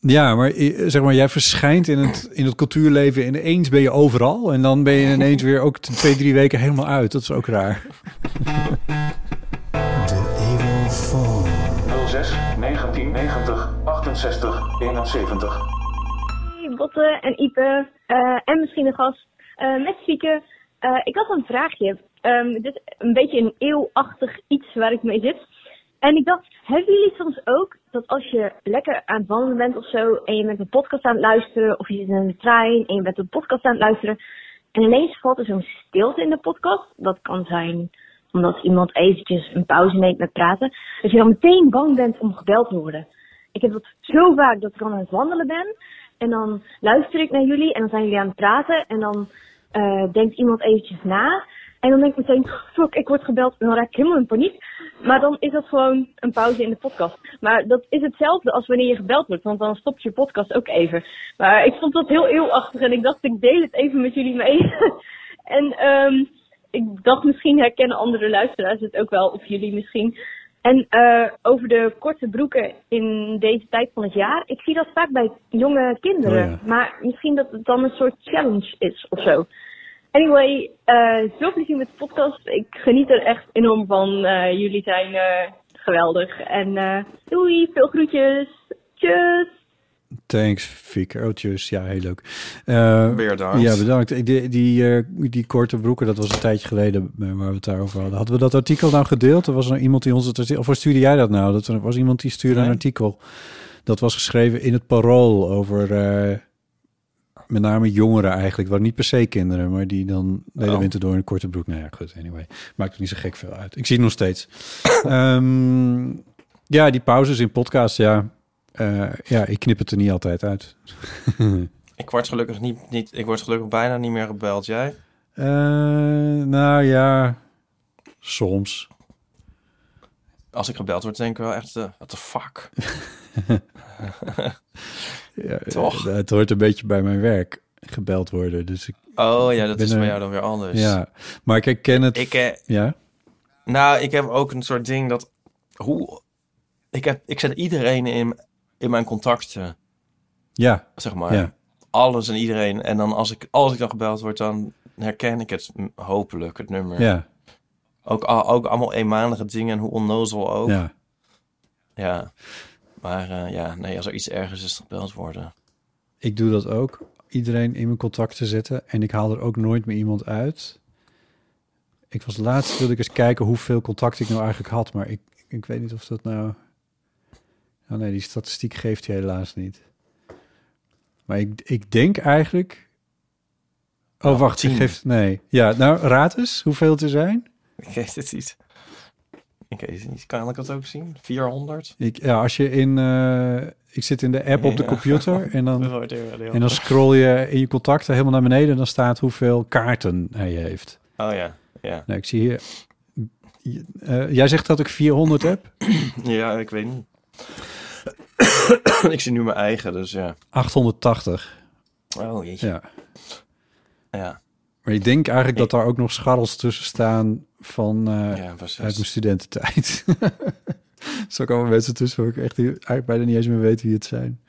Ja, maar eh, zeg maar, jij verschijnt in het, in het cultuurleven. Ineens ben je overal. En dan ben je ineens weer ook twee, drie weken helemaal uit. Dat is ook raar. 06 1990 68 71. Hey, Botte en Ipe eh, en misschien een gast eh, met Fieke. Eh, ik had een vraagje. Ehm, dit is een beetje een eeuwachtig iets waar ik mee zit. En ik dacht, hebben jullie soms ook dat als je lekker aan het wandelen bent of zo... en je bent een podcast aan het luisteren of je zit in de trein en je bent een podcast aan het luisteren... en ineens valt er zo'n stilte in de podcast. Dat kan zijn omdat iemand eventjes een pauze neemt met praten. Dat je dan meteen bang bent om gebeld te worden. Ik heb dat zo vaak dat ik dan aan het wandelen ben. En dan luister ik naar jullie en dan zijn jullie aan het praten. En dan eh, denkt iemand eventjes na. En dan denk ik meteen, fuck, ik word gebeld. En dan raak ik helemaal in paniek. Maar dan is dat gewoon een pauze in de podcast. Maar dat is hetzelfde als wanneer je gebeld wordt, want dan stopt je podcast ook even. Maar ik vond dat heel eeuwachtig en ik dacht, ik deel het even met jullie mee. [laughs] en ehm ik dacht, misschien herkennen andere luisteraars het ook wel, of jullie misschien. En eh, over de korte broeken in deze tijd van het jaar. Ik zie dat vaak bij jonge kinderen. Oh ja. Maar misschien dat het dan een soort challenge is of zo. Anyway, eh veel plezier met de podcast. Ik geniet er echt enorm van. Eh, jullie zijn geweldig. En doei, veel groetjes. Tjus. Thanks, Fieke. Oh, tjus. Ja, heel leuk. Eh. Ja, bedankt. Die, die, eh, die korte broeken, dat was een tijdje geleden eh, waar we het daarover hadden. Hadden we dat artikel nou gedeeld? Er was er iemand die ons het artikel... Of stuurde jij dat nou? Dat er was iemand die stuurde een artikel. Dat was geschreven in het Parool over... met name jongeren eigenlijk. Waren niet per se kinderen, maar die dan de hele Oh. winter door in een korte broek. Nou ja, goed, anyway. Maakt er niet zo gek veel uit. Ik zie het nog steeds. Ehm, ja, die pauzes in podcast, ja. Eh, ja, ik knip het er niet altijd uit. [laughs] Ik word gelukkig niet, niet, ik word gelukkig bijna niet meer gebeld. Jij? Eh, nou ja, soms. Als ik gebeld word, denk ik wel echt, eh what the fuck? [laughs] Ja, [laughs] Toch? Het hoort een beetje bij mijn werk gebeld worden. Dus ik, Oh ja, dat is bij jou dan weer anders. ja, maar ik herken het. Ik, eh, ja, nou, ik heb ook een soort ding dat... Hoe... Ik, heb, ik zet iedereen in, in mijn contacten, ja, zeg maar. ja. Alles en iedereen. En dan als ik, als ik dan gebeld word, dan herken ik het hopelijk, het nummer. ja, Ook, al- ook allemaal eenmalige dingen en hoe onnozel ook. Ja. ja. Maar eh, ja, nee, als er iets ergens is gebeld worden. Ik doe dat ook. Iedereen in mijn contacten zetten. En ik haal er ook nooit meer iemand uit. Ik was laatst, wilde ik eens kijken hoeveel contact ik nou eigenlijk had. Maar ik, ik weet niet of dat nou... Oh nee, die statistiek geeft hij helaas niet. Maar ik, ik denk eigenlijk... Oh, wacht. Ik tien. geef... Nee. Ja, nou, raad eens hoeveel er zijn. Ik weet het niet. Ik weet het niet. Kan ik dat ook zien? 400? Ik, ja, als je in... eh, ik zit in de app op de Ja. computer en dan, [laughs] en dan scroll je in je contacten helemaal naar beneden en dan staat hoeveel kaarten hij heeft. Oh ja, ja. Nou, ik zie hier... eh, jij zegt dat ik 400 heb? [clears throat] Ja, ik weet niet. [coughs] ik zie nu mijn eigen, dus ja. 880. Oh jeetje. Ja. Ja, Maar ik denk eigenlijk dat daar ook nog scharrels tussen staan van eh, ja, uit mijn studententijd. [laughs] Ook allemaal mensen tussen waar ik echt eigenlijk bijna niet eens meer weet wie het zijn.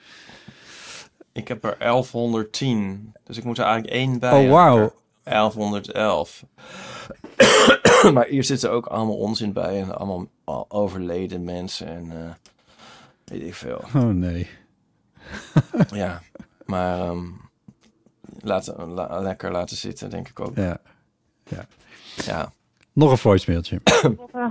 Ik heb er 1110. Dus ik moet er eigenlijk één bij. Oh, wauw. 1111. [coughs] maar hier zitten ook allemaal onzin bij. En allemaal al overleden mensen. En eh, weet ik veel. [laughs] Oh nee. [laughs] ja, maar ehm, laten, la- lekker laten zitten, denk ik ook. Ja. Ja. Nog een voicemailtje. [coughs]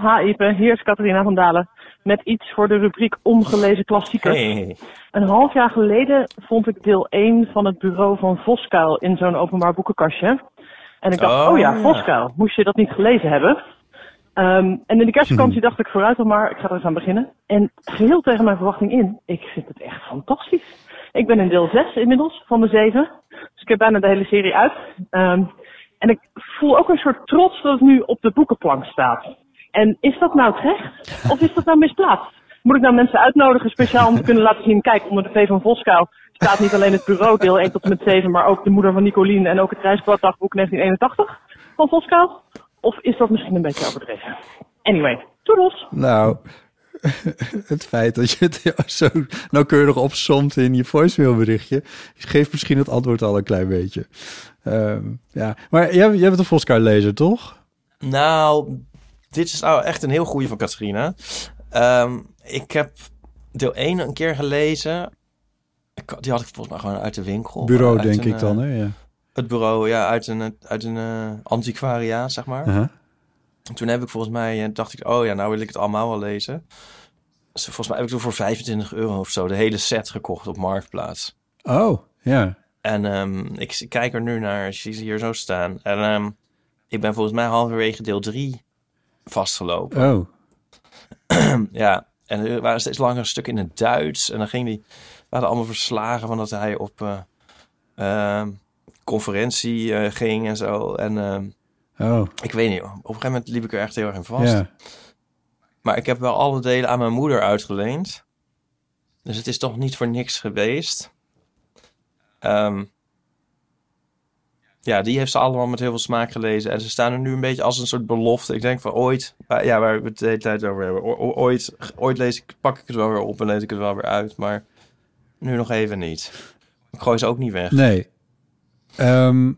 Ha, Ipe, hier is Catharina van Dalen. Met iets voor de rubriek Ongelezen Klassieker. Hey. Een half jaar geleden vond ik deel 1 van het bureau van Voskuil in zo'n openbaar boekenkastje. En ik dacht, Oh, oh, ja, ja. Voskuil, moest je dat niet gelezen hebben? Ehm, en in de kerstvakantie dacht ik vooruit al maar, ik ga er eens aan beginnen. En geheel tegen mijn verwachting in, ik vind het echt fantastisch. Ik ben in deel 6 inmiddels van de 7. Dus ik heb bijna de hele serie uit. Ehm, en ik voel ook een soort trots dat het nu op de boekenplank staat. En is dat nou terecht? Of is dat nou misplaatst? Moet ik nou mensen uitnodigen speciaal om te kunnen laten zien... kijk, onder de V van Voskuil staat niet alleen het bureau deel 1 tot en met 7... maar ook de moeder van Nicolien en ook het reisbladdagboek 1981 van Voskuil? Of is dat misschien een beetje overdreven? Anyway, toedels! Nou, [laughs] het feit dat je het [laughs] zo nauwkeurig opsomt in je voicemailberichtje... geeft misschien het antwoord al een klein beetje. Ehm, ja, maar jij, jij bent een Voskuil-lezer, toch? Nou, dit is nou echt een heel goede van Catharina. Ehm, ik heb deel 1 een keer gelezen. Ik, die had ik volgens mij gewoon uit de winkel. Bureau, denk een, ik dan, eh, hè? Ja. Het bureau, ja, uit een, uit een eh, antiquariaat, zeg maar. Aha. Toen heb ik volgens mij, eh, dacht ik, oh ja, nou wil ik het allemaal wel lezen. Dus volgens mij heb ik toen voor 25 euro of zo de hele set gekocht op Marktplaats. Oh, ja. En ehm, ik kijk er nu naar, je ze hier zo staan. En ehm, ik ben volgens mij halverwege deel 3 vastgelopen. Oh, [clears throat] Ja, en er waren steeds langere stukken in het Duits. En dan ging die, waren allemaal verslagen van dat hij op eh, ehm, conferentie eh, ging en zo. En ehm, Oh, Ik weet niet, op een gegeven moment liep ik er echt heel erg in vast. Maar ik heb wel alle delen aan mijn moeder uitgeleend. Dus het is toch niet voor niks geweest. Ehm, ja, die heeft ze allemaal met heel veel smaak gelezen. En ze staan er nu een beetje als een soort belofte. Ik denk van ooit, ja, waar we het de hele tijd over hebben. Ooit, ooit lees ik, pak ik het wel weer op en lees ik het wel weer uit. Maar nu nog even niet. Ik gooi ze ook niet weg. Nee. Ehm,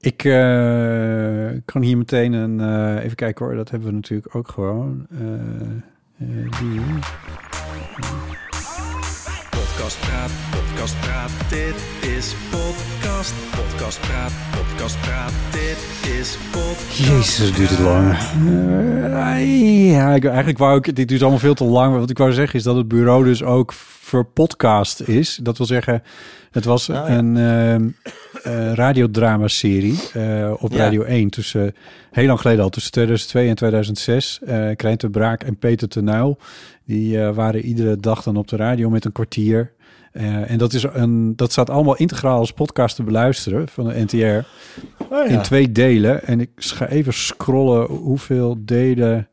ik eh, kan hier meteen een... eh, even kijken hoor, dat hebben we natuurlijk ook gewoon. Eh, die. Podcast Praat, Podcast Praat, dit is Podcast. Podcast Praat, Podcast Praat, dit is Podcast. Jezus, duurt het lang. Ja, ik, eigenlijk wou ik... Dit duurt allemaal veel te lang. Maar wat ik wou zeggen is dat het bureau dus ook voor podcast is. Dat wil zeggen, het was Oh, ja. een ehm, eh, radiodrama-serie eh, op Ja. Radio 1. Tussen, heel lang geleden al, tussen 2002 en 2006. eh Krijn de Braak en Peter Tenuil. Die eh, waren iedere dag dan op de radio met een kwartier. Eh, en dat, is een, dat staat allemaal integraal als podcast te beluisteren van de NTR. Oh, In twee delen. En ik ga even scrollen hoeveel delen.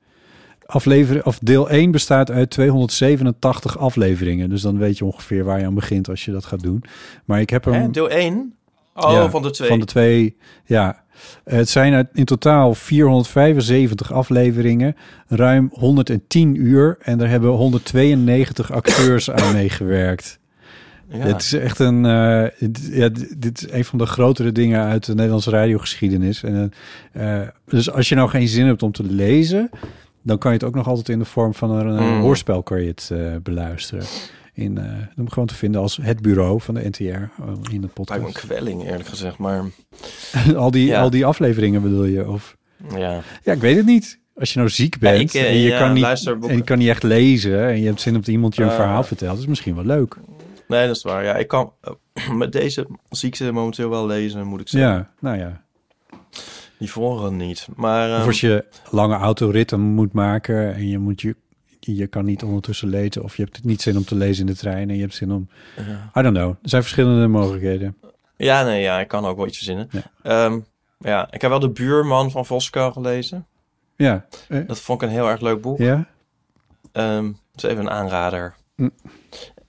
Aflevering, of deel 1 bestaat uit 287 afleveringen. Dus dan weet je ongeveer waar je aan begint als je dat gaat doen. Maar ik heb hem. Hè, deel 1? Oh, Ja, van de twee. Van de twee, ja. Het zijn in totaal 475 afleveringen, ruim 110 uur. En daar hebben 192 acteurs aan [laughs] meegewerkt. Ja. Het is echt een. eh, ja, dit is een van de grotere dingen uit de Nederlandse radiogeschiedenis. En, eh, eh, dus als je nou geen zin hebt om te lezen, dan kan je het ook nog altijd in de vorm van een, Mm. hoorspel kan je het beluisteren. In, eh om gewoon te vinden als het bureau van de NTR eh, in de Lijkt me een podcast. kwelling, eerlijk gezegd. Maar [laughs] al, die, Ja. al die afleveringen bedoel je? Of ja. ja, ik weet het niet. Als je nou ziek bent ik, eh, en, je ja, kan niet, en je kan niet echt lezen en je hebt zin op iemand je een verhaal vertelt, is misschien wel leuk. Nee, dat is waar. Ja, ik kan [clears throat] met deze ziekte momenteel wel lezen, moet ik zeggen. Ja, nou ja. Die vorige niet. Maar Of ehm, als je lange autoritten moet maken en je moet je je kan niet ondertussen lezen of je hebt niet zin om te lezen in de trein en je hebt zin om ja. I don't know. Er zijn verschillende mogelijkheden. ja, nee, ja, ik kan ook wel iets verzinnen. Ja. Ja, ja ik heb wel De Buurman van Voskuil gelezen. Ja. Eh, Dat vond ik een heel erg leuk boek. ja. Ehm dat is even een aanrader. Hm.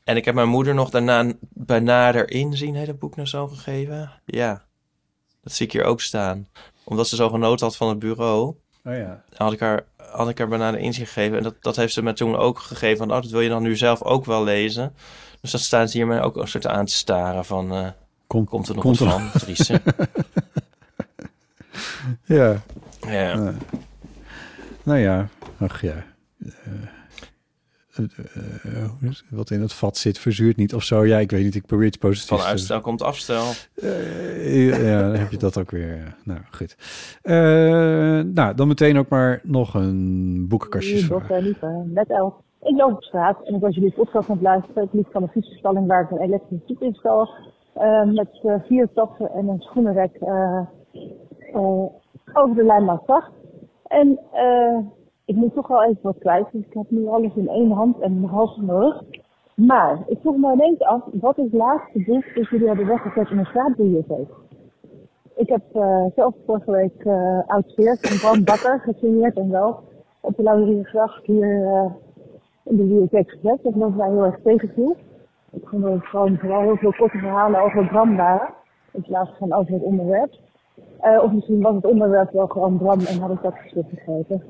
En ik heb mijn moeder nog daarna bij nader inzien het boek naar zo gegeven. Ja, dat zie ik hier ook staan. Omdat ze zo genoten had van het bureau, Oh ja. had ik haar, had ik haar bij nader inzien gegeven. En dat, dat heeft ze me toen ook gegeven. Van, oh, dat wil je dan nu zelf ook wel lezen. Dus dan staan ze hier mij ook een soort aan te staren van... eh, Komt, komt er nog komt wat er- van, Driese? [laughs] Ja. ja. Ja. Nou ja, ach ja. Eh, eh, eh, het? wat in het vat zit, verzuurt niet of zo. Ja, ik weet niet. Ik probeer het positief Van te- uitstel komt afstel. Eh, ja, dan heb je dat ook weer. Nou, goed. Eh, nou, dan meteen ook maar nog een boekenkastjesvraag. Dochter Lieve, met elf. Ik loop op straat en ik was jullie podcast aan het luisteren. Ik liep van een fietsenstalling waar ik een elektrische fiets instal. eh, met eh, vier tassen en een schoenenrek eh, eh, over de lijn zacht. En eh, ik moet toch wel even wat kwijt. Dus ik heb nu alles in één hand en half in rug. Maar ik vroeg me ineens af, wat is het laatste boek dat jullie hebben weggezet in een straatbibliotheek? Ik heb eh, zelf vorige week uh, Oud Veert van Bram Bakker gesigneerd en wel op de Lauriergracht hier eh, in de bibliotheek gezet. Dat was mij heel erg tegenviel. Ik vond dat het gewoon vooral heel veel korte verhalen over Bram waren. In plaats van over het onderwerp. Of misschien was het onderwerp wel gewoon Bram en had ik dat geschrift gegeven.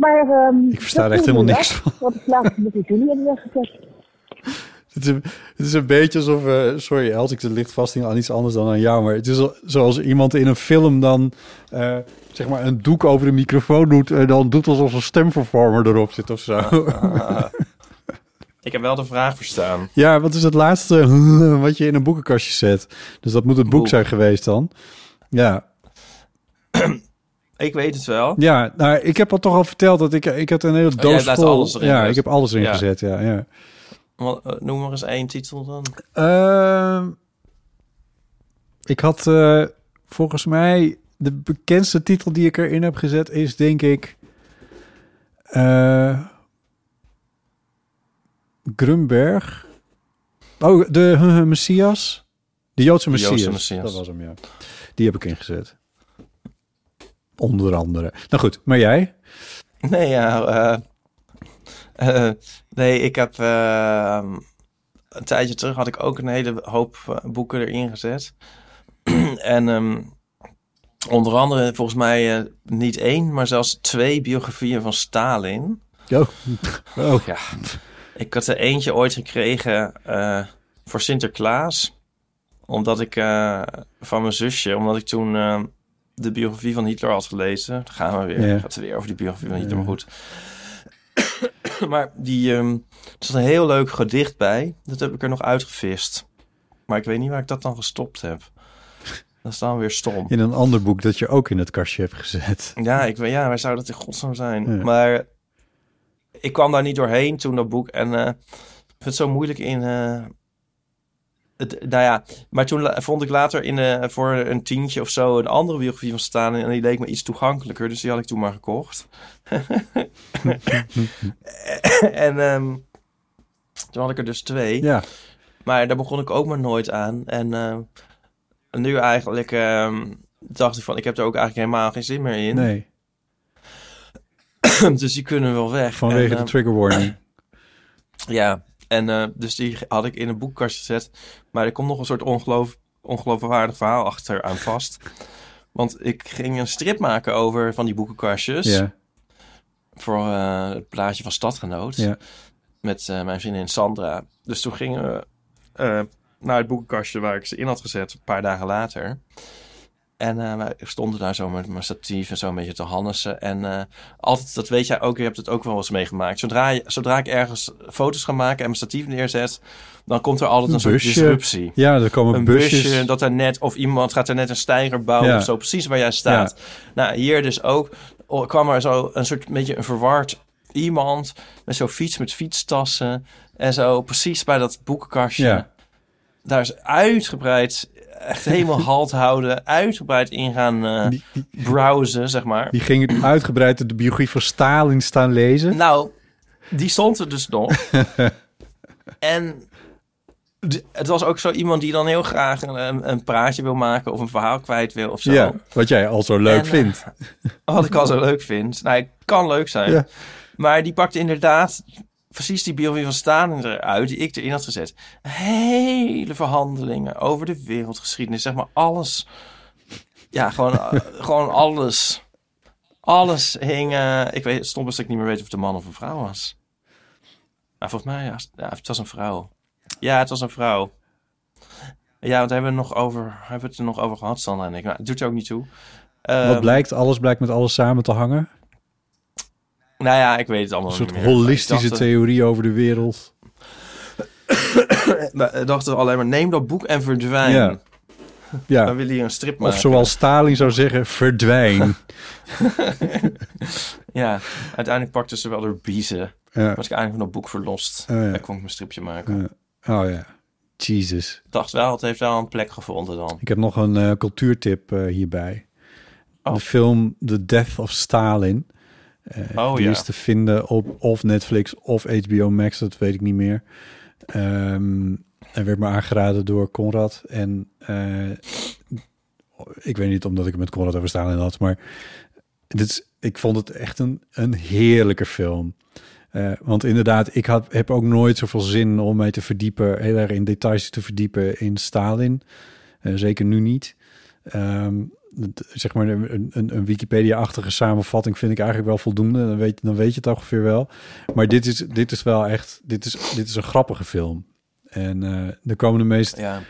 Maar ehm, Ik versta er echt helemaal niks van. Wat is het laatste boek dat jullie hebben weggezet? [laughs] Het is, een, het is een beetje alsof... eh, sorry, Els, ik ligt vast aan iets anders dan aan jou. Maar het is al- zoals iemand in een film dan... eh, zeg maar een doek over de microfoon doet... en dan doet alsof een stemvervormer erop zit of zo. Ah. [laughs] ik heb wel de vraag verstaan. ja, wat is het laatste [laughs] wat je in een boekenkastje zet? Dus dat moet het boek Boek. zijn geweest dan. Ja, [clears throat] Ik weet het wel. ja nou, ik heb al toch al verteld dat ik... Ik had een hele Oh, doos laat vol. alles erin ja, ik heb alles erin Ja. gezet, ja. ja. Wat, eh, Noem maar eens één titel dan. Ehm, ik had eh, volgens mij de bekendste titel die ik erin heb gezet is denk ik Grunberg. Oh, de uh, [laughs] Messias. De Joodse De Joodse Messias. Messias. Dat was hem, ja. Die heb ik ingezet. Onder andere. Nou goed, maar jij? Nee, ja. eh, eh, nee, ik heb. eh, een tijdje terug had ik ook een hele hoop eh, boeken erin gezet. [clears throat] en ehm, onder andere, volgens mij niet één, maar zelfs twee biografieën van Stalin. Oh, oh. Ja. Ik had er eentje ooit gekregen voor Sinterklaas. Omdat ik van mijn zusje, omdat ik toen eh, de biografie van Hitler had gelezen. Dan gaan we weer. Ja. Gaat het weer over die biografie van Hitler, maar goed. [coughs] maar die, ehm, er zat een heel leuk gedicht bij. Dat heb ik er nog uitgevist. Maar ik weet niet waar ik dat dan gestopt heb. Dat is dan weer stom. In een ander boek dat je ook in het kastje hebt gezet. Ja, ik ja, waar zou dat in godsnaam zijn? Ja. Maar ik kwam daar niet doorheen toen dat boek. En eh, ik vind het zo moeilijk in. eh, het, nou ja, maar toen vond ik later in, eh, voor een tientje of zo een andere biografie van staan. En die leek me iets toegankelijker. Dus die had ik toen maar gekocht. [laughs] en ehm, toen had ik er dus twee. Ja, Maar daar begon ik ook maar nooit aan. En eh, nu eigenlijk ehm, dacht ik van, ik heb er ook eigenlijk helemaal geen zin meer in. nee. [clears throat] dus die kunnen wel weg. Vanwege En, de trigger warning. [clears throat] Ja, en eh, dus die had ik in een boekkast gezet. Maar er komt nog een soort ongeloof, ongeloofwaardig verhaal achter aan vast. Want ik ging een strip maken over van die boekenkastjes. Ja, Voor eh, het plaatje van Stadgenoot. ja. Met eh, mijn vriendin Sandra. Dus toen gingen we naar het boekenkastje waar ik ze in had gezet. Een paar dagen later. En eh, wij stonden daar zo met mijn statief en zo een beetje te hannissen. En eh, altijd, dat weet jij ook, je hebt het ook wel eens meegemaakt. Zodra, je, zodra ik ergens foto's ga maken en mijn statief neerzet, dan komt er altijd een, Een soort disruptie. Ja, er komen Een busjes. busje, dat er net, of iemand gaat er net een steiger bouwen Ja. of zo, precies waar jij staat. Nou, hier dus ook kwam er zo een soort beetje een verward iemand met zo'n fiets met fietstassen en zo precies bij dat boekenkastje. Ja. Daar is uitgebreid, echt helemaal [laughs] halt houden, uitgebreid in gaan Die, die, browsen, zeg maar. die ging uitgebreid de biografie van Stalin staan lezen. Nou, die stond er dus nog. [laughs] en het was ook zo iemand die dan heel graag een, een praatje wil maken of een verhaal kwijt wil of zo. ja, wat jij al zo leuk En, eh, vindt. Wat ik al zo [laughs] leuk vind. Nou, het kan leuk zijn. Ja. Maar die pakte inderdaad precies die biografie van Stalin eruit die ik erin had gezet. Hele verhandelingen over de wereldgeschiedenis. Zeg maar alles. Ja, gewoon, eh, [laughs] gewoon alles. Alles hing... eh, ik weet, stond best dat ik niet meer weet of het een man of een vrouw was. Maar volgens mij, ja, ja, het was een vrouw. Ja, het was een vrouw. Ja, want hebben we, nog over, hebben we het er nog over gehad, Sandra en ik. Nou, het doet er ook niet toe. Wat Ehm, blijkt? Alles blijkt met alles samen te hangen. Nou ja, ik weet het allemaal Een soort niet meer. holistische dacht, theorie over de wereld. [coughs] eh, Ik dacht er alleen maar, neem dat boek en verdwijn. Ja. Dan Ja. wil hij een strip maken. Of zoals Stalin zou zeggen, verdwijn. [laughs] Ja, uiteindelijk pakte ze wel door biezen. Ja. Was ik eigenlijk van dat boek verlost. Oh, ja. Dan kon ik mijn stripje maken. Ja. Oh ja. Jesus. Ik dacht wel, het heeft wel een plek gevonden dan. Ik heb nog een eh, cultuurtip eh, hierbij. Oh. De film The Death of Stalin. Eh, Oh, die ja. is te vinden op of Netflix of HBO Max, dat weet ik niet meer. Ehm en werd me aangeraden door Conrad. En eh, ik weet niet omdat ik het met Conrad over Stalin had, maar dit is, ik vond het echt een, een heerlijke film. Eh, want inderdaad, ik had, heb ook nooit zoveel zin om mij te verdiepen, heel erg in details te verdiepen in Stalin. Zeker nu niet. Ehm, zeg maar een, een, een Wikipedia-achtige samenvatting vind ik eigenlijk wel voldoende. Dan weet, dan weet je het ongeveer wel. Maar dit is, dit is wel echt, dit is, dit is een grappige film. En eh er komen de meest, Ja,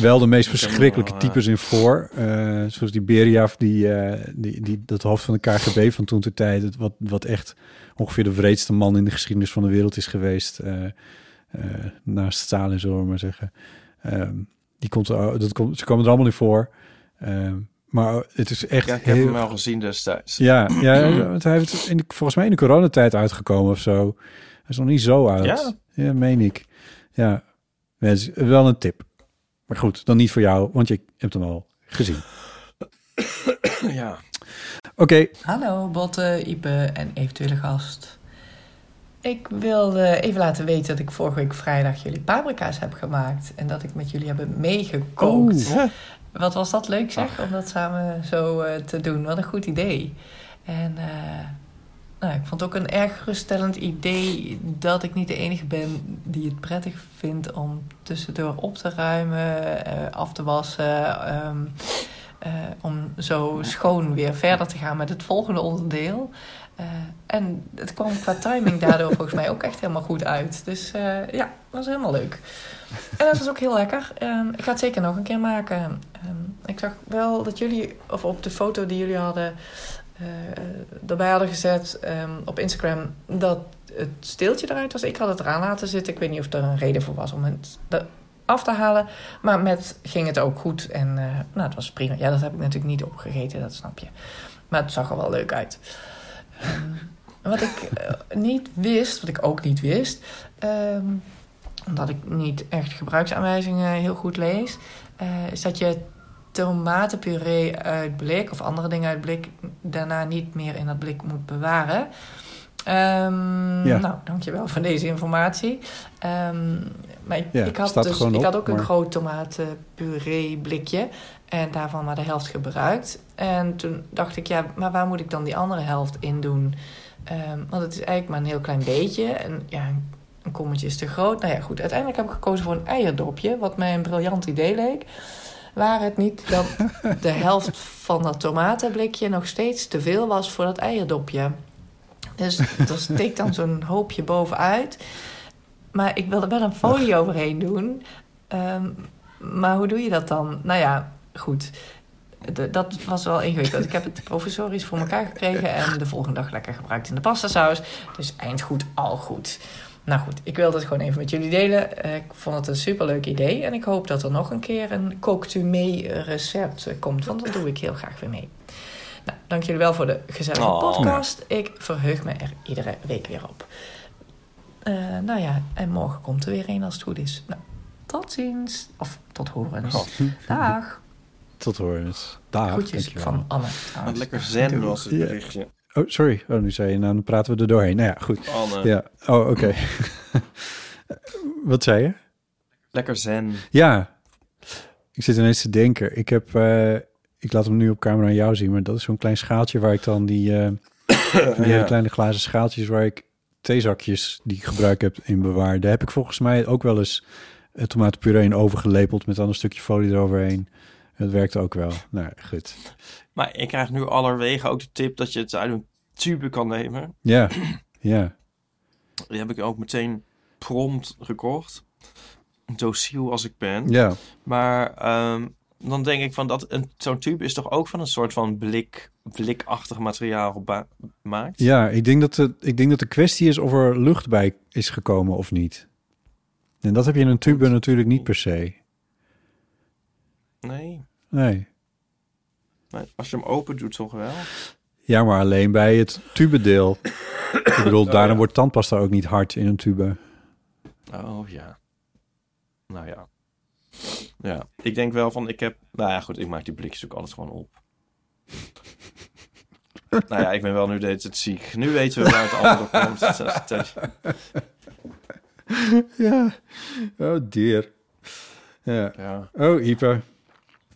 wel de meest verschrikkelijke wel, types in voor. Eh, zoals die Beria, die, eh, die, die, dat hoofd van de KGB van toen ter tijd. Wat, wat echt ongeveer de wreedste man in de geschiedenis van de wereld is geweest. eh, eh, naast Stalin, zullen we maar zeggen. Ehm, die komt, dat komt, ze komen er allemaal niet voor. Ehm, maar het is echt ja ik heb heel... hem wel gezien destijds. [clears throat] Ja, ja want hij heeft in, volgens mij in de coronatijd uitgekomen of zo. Hij is nog niet zo oud. Ja? Ja, meen ik. Ja, wel een tip. Maar goed, dan niet voor jou, want je hebt hem al gezien. Ja. Oké, Hallo Botte, Ipe en eventuele gast. Ik wilde even laten weten dat ik vorige week vrijdag jullie paprika's heb gemaakt. En dat ik met jullie heb meegekookt. Wat was dat leuk zeg, om dat samen zo eh, te doen. Wat een goed idee. En eh, nou, ik vond het ook een erg geruststellend idee dat ik niet de enige ben die het prettig vindt om tussendoor op te ruimen, eh, af te wassen. ehm, eh, om zo schoon weer verder te gaan met het volgende onderdeel. Eh, en het kwam qua timing daardoor [laughs] volgens mij ook echt helemaal goed uit. Dus eh, ja, was helemaal leuk. En dat was ook heel lekker. Ehm, ik ga het zeker nog een keer maken. Ehm, ik zag wel dat jullie, of op de foto die jullie hadden eh, erbij hadden gezet ehm, op Instagram, dat het steeltje eruit was. Ik had het eraan laten zitten. Ik weet niet of er een reden voor was om het af te halen. Maar met ging het ook goed. En nou, het was prima. Ja, dat heb ik natuurlijk niet opgegeten, dat snap je. Maar het zag er wel leuk uit. Ehm, wat ik eh, niet wist, wat ik ook niet wist, ehm, omdat ik niet echt gebruiksaanwijzingen heel goed lees, eh, is dat je tomatenpuree uit blik of andere dingen uit blik daarna niet meer in dat blik moet bewaren. Ehm, Ja. Nou, dankjewel voor deze informatie. Maar ik, Ja, ik, had, dus, ik had ook een groot tomatenpuree blikje en daarvan maar de helft gebruikt. En toen dacht ik, ja, maar waar moet ik dan die andere helft in doen? Ehm, want het is eigenlijk maar een heel klein beetje. En ja, een kommetje is te groot. Nou ja, goed. Uiteindelijk heb ik gekozen voor een eierdopje. Wat mij een briljant idee leek. Waar het niet dat de [laughs] helft van dat tomatenblikje nog steeds te veel was voor dat eierdopje. Dus er steekt dan zo'n hoopje bovenuit. Maar ik wilde wel een folie overheen doen. Ehm, maar hoe doe je dat dan? Nou ja, goed. De- dat was wel ingewikkeld. Ik heb het professorisch voor elkaar gekregen en de volgende dag lekker gebruikt in de pastasaus. Dus eind goed, al goed. Nou goed, ik wilde het gewoon even met jullie delen. Ik vond het een superleuk idee en ik hoop dat er nog een keer een kookt u mee recept komt, want dat doe ik heel graag weer mee. Nou, dank jullie wel voor de gezellige Oh. podcast. Ik verheug me er iedere week weer op. Eh, nou ja, en morgen komt er weer een als het goed is. Nou, tot ziens. Of tot horens. Oh. Dag. Tot horens. Dag. Groetjes dankjewel. van Anne. Wat lekker zen was het Ja. berichtje. Oh, sorry. Oh, nu zei je, nou, dan praten we er doorheen. Nou ja, goed. Anne, Ja. Oh, oké. [laughs] [laughs] Wat zei je? lekker zen. Ja. Ik zit ineens te denken. Ik heb... eh, ik laat hem nu op camera aan jou zien, maar dat is zo'n klein schaaltje waar ik dan die... eh, [coughs] die hele kleine glazen schaaltjes waar ik theezakjes die ik gebruik heb in bewaar. Daar heb ik volgens mij ook wel eens eh, tomatenpuree in overgelepeld met dan een stukje folie eroverheen. Het werkt ook wel. Nou, goed. Maar ik krijg nu allerwege ook de tip dat je het uit een tube kan nemen. Ja, ja. Die heb ik ook meteen prompt gekocht. Dociel als ik ben. Ja, Maar ehm, dan denk ik van dat een- zo'n tube is toch ook van een soort van blik, blikachtig materiaal gemaakt? ja ik, denk dat de, ik denk dat de kwestie is of er lucht bij is gekomen of niet. En dat heb je in een tube natuurlijk niet per se. Nee. Nee. Maar als je hem open doet, toch wel? Ja, maar alleen bij het tubedeel. ik bedoel, daarom ja. wordt tandpasta ook niet hard in een tube. Oh ja. Nou ja. Ja, ik denk wel van, ik heb... Nou ja, goed, ik maak die blikjes ook altijd gewoon op. [laughs] nou ja, ik ben wel nu deed het ziek. Nu weten we waar het allemaal komt. [laughs] Ja. Oh dear. Ja. Ja. Oh, Ipe.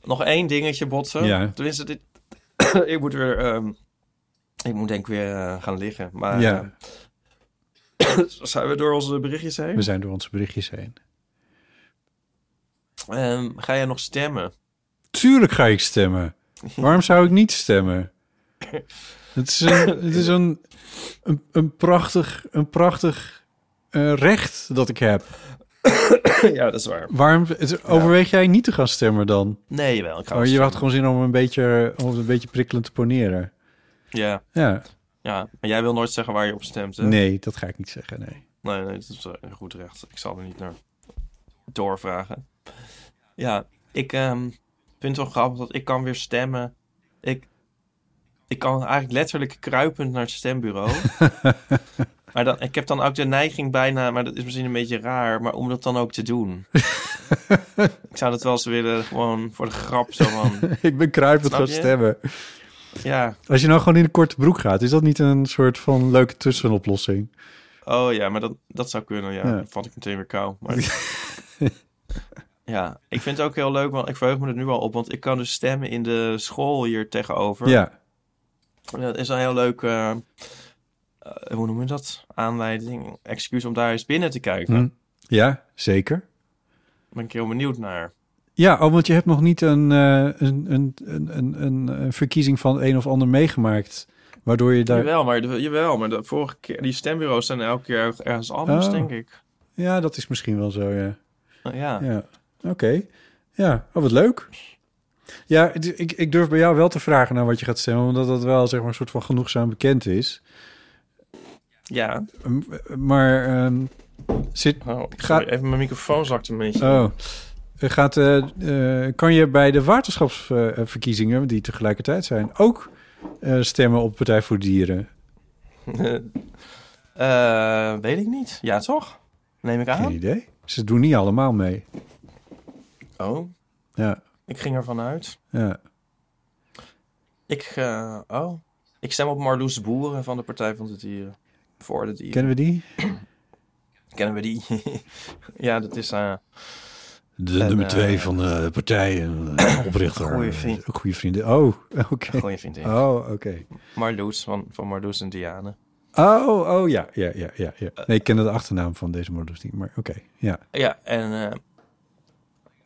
Nog één dingetje, botsen. Ja. Tenminste, dit... [clears throat] ik moet weer... ehm, ik moet denk ik weer eh, gaan liggen. Maar Ja. eh, [clears throat] zijn we door onze berichtjes heen? We zijn door onze berichtjes heen. Ehm, ga jij nog stemmen? Tuurlijk ga ik stemmen. [laughs] Waarom zou ik niet stemmen? Het is een, het is een, een, een prachtig, een prachtig eh, recht dat ik heb. [coughs] ja, dat is waar. Waarom het- overweeg jij niet te gaan stemmen dan? Nee, wel. Ik ga Oh, je had gewoon zin om een beetje, om een beetje prikkelend te poneren. Ja, Ja, ja, maar jij wil nooit zeggen waar je op stemt, hè? nee, dat ga ik niet zeggen, nee. Nee, nee, dat is eh, goed recht. Ik zal er niet naar doorvragen. Ja, ik ehm, vind het wel grappig dat ik kan weer stemmen. Ik, ik kan eigenlijk letterlijk kruipend naar het stembureau. [laughs] maar dan, ik heb dan ook de neiging bijna, maar dat is misschien een beetje raar, maar om dat dan ook te doen. [laughs] ik zou dat wel eens willen, gewoon voor de grap zo van... [laughs] ik ben kruipend Snap gaan je? stemmen. Ja, Als je nou gewoon in een korte broek gaat, is dat niet een soort van leuke tussenoplossing? Oh ja, maar dat, dat zou kunnen, ja. Ja. Dan vat ik meteen weer kou. Maar... [laughs] ja, ik vind het ook heel leuk, want ik verheug me er nu al op. Want ik kan dus stemmen in de school hier tegenover. Ja, Dat is een heel leuk, eh, eh, hoe noem je dat? Aanleiding, excuus om daar eens binnen te kijken. Hm. ja zeker. Ben ik heel benieuwd naar. Ja, oh, want je hebt nog niet een, eh, een, een, een, een, verkiezing van een of ander meegemaakt. Waardoor je daar. Jawel, maar, de, jawel, maar de vorige keer, die stembureaus zijn elke keer erg- ergens anders, Oh. denk ik. Ja, dat is misschien wel zo, ja. Nou, ja. Ja, oké. Ja, oh, wat leuk. Ja, ik, ik durf bij jou wel te vragen naar wat je gaat stemmen, omdat dat wel zeg maar een soort van genoegzaam bekend is. Ja. M- Maar ehm, zit. Oh, even mijn microfoon zakt een beetje. Oh. Gaat, eh, eh, kan je bij de waterschapsverkiezingen, die tegelijkertijd zijn, ook eh, stemmen op Partij voor Dieren? [laughs] Eh, weet ik niet. Ja, toch? Neem ik Geen aan. idee. Ze doen niet allemaal mee. Oh, Ja, ik ging ervan uit. ja. Ik, oh, ik stem op Marloes Boeren van de Partij van de Dieren. Voor de dieren. Kennen we die? [clears throat] Kennen we die? [laughs] ja, dat is... eh, De En, nummer twee eh, van de partij en eh, [coughs] oprichter. Goeie vriend. Ook goede vrienden. Oh, oké. een goeie vriendin. Oh, oké. Marloes, van, van Marloes en Diane. Oh, oh ja, ja, ja, ja, ja. Nee, ik kende de achternaam van deze modus niet, maar oké, ja. Ja, en... eh,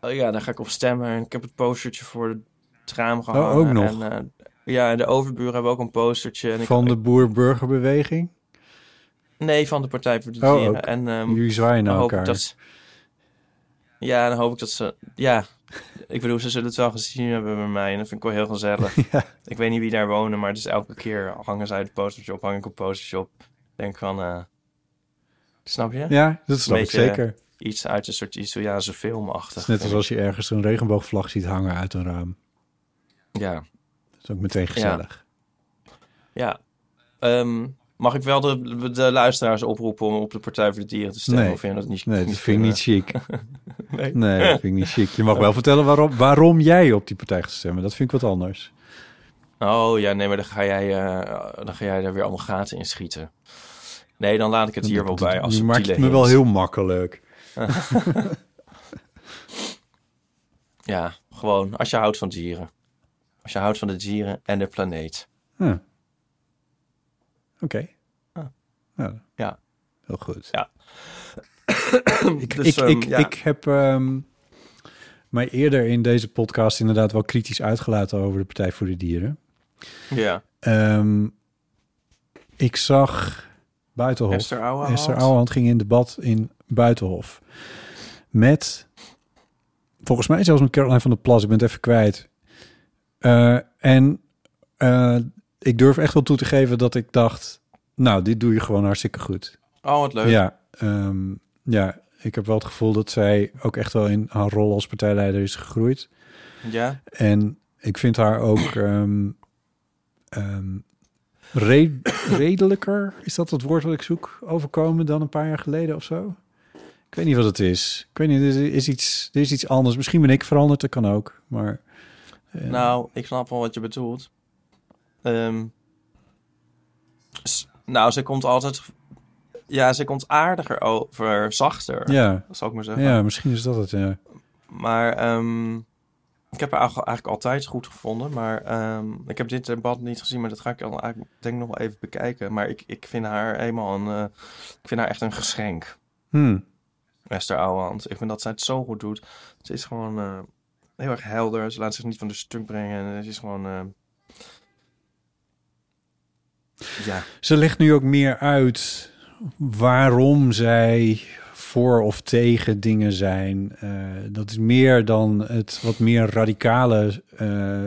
oh ja, daar ga ik op stemmen. En ik heb het postertje voor het raam gehangen. Oh, ook nog? En, eh, ja, en de overburen hebben ook een postertje. En ik, Van de boer-burgerbeweging. Nee, van de Partij voor de Oh, Dieren. En ehm, Jullie zwaaien naar elkaar. dat ze- Ja, dan hoop ik dat ze... Ja, ik bedoel, ze zullen het wel gezien hebben bij mij. En dat vind ik wel heel gezellig. [laughs] Ja. Ik weet niet wie daar wonen, maar dus elke keer hangen zij het postertje op, hang ik een postertje op. Denk van, eh, snap je? Ja, dat snap ik zeker. Iets uit een soort Italiaanse Het filmachtig. is net als als je ergens een regenboogvlag ziet hangen uit een raam. Ja, Dat is ook meteen gezellig. ja. Ehm, mag ik wel de, de luisteraars oproepen om op de Partij voor de Dieren te stemmen? Nee. Of vind je dat niet Nee, dat vind ik niet chic. [laughs] Nee. Nee, dat vind ik niet chic. Je mag wel vertellen waarom, waarom jij op die partij gaat stemmen. Dat vind ik wat anders. Oh ja, nee, maar dan ga jij, eh, dan ga jij daar weer allemaal gaten in schieten. Nee, dan laat ik het hier wel bij. Als Je maakt het me wel heel makkelijk. [laughs] [laughs] Ja, gewoon als je houdt van dieren. Als je houdt van de dieren en de planeet. Huh. Oké. Ah. Nou, Ja. heel goed. Ja. [coughs] ik, Dus, ik, ehm, ik, ja. ik heb ehm, mij eerder in deze podcast inderdaad wel kritisch uitgelaten over de Partij voor de Dieren. Ja. Ehm, ik zag Buitenhof. Esther Ouwehand. Esther Ouwehand ging in debat in Buitenhof. Met, volgens mij zelfs met Caroline van der Plas. Ik ben het even kwijt. Eh, en eh, ik durf echt wel toe te geven dat ik dacht... Nou, dit doe je gewoon hartstikke goed. Oh, wat leuk. Ja, ehm, ja, ik heb wel het gevoel dat zij ook echt wel in haar rol als partijleider is gegroeid. Ja. En ik vind haar ook [clears throat] ehm, ehm, re- redelijker, is dat het woord wat ik zoek, overkomen dan een paar jaar geleden of zo? Ik weet niet wat het is. Ik weet niet, er is iets, er is iets anders. Misschien ben ik veranderd, dat kan ook. Maar Nou, ik snap wel wat je bedoelt. Ehm, nou, ze komt altijd... Ja, ze komt aardiger over, zachter. ja, Zal ik maar zeggen. ja, misschien is dat het. Ja. Maar ehm, ik heb haar eigenlijk altijd goed gevonden. Maar ehm, ik heb dit debat niet gezien, maar dat ga ik dan eigenlijk denk ik nog wel even bekijken. Maar ik, ik vind haar helemaal een... eh, ik vind haar echt een geschenk. Hm. Esther Ouwehand. Ik vind dat zij het zo goed doet. Ze is gewoon eh, heel erg helder. Ze laat zich niet van de stuk brengen. En ze is gewoon... eh, ja, Ze legt nu ook meer uit waarom zij voor of tegen dingen zijn. Eh, dat is meer dan het wat meer radicale eh,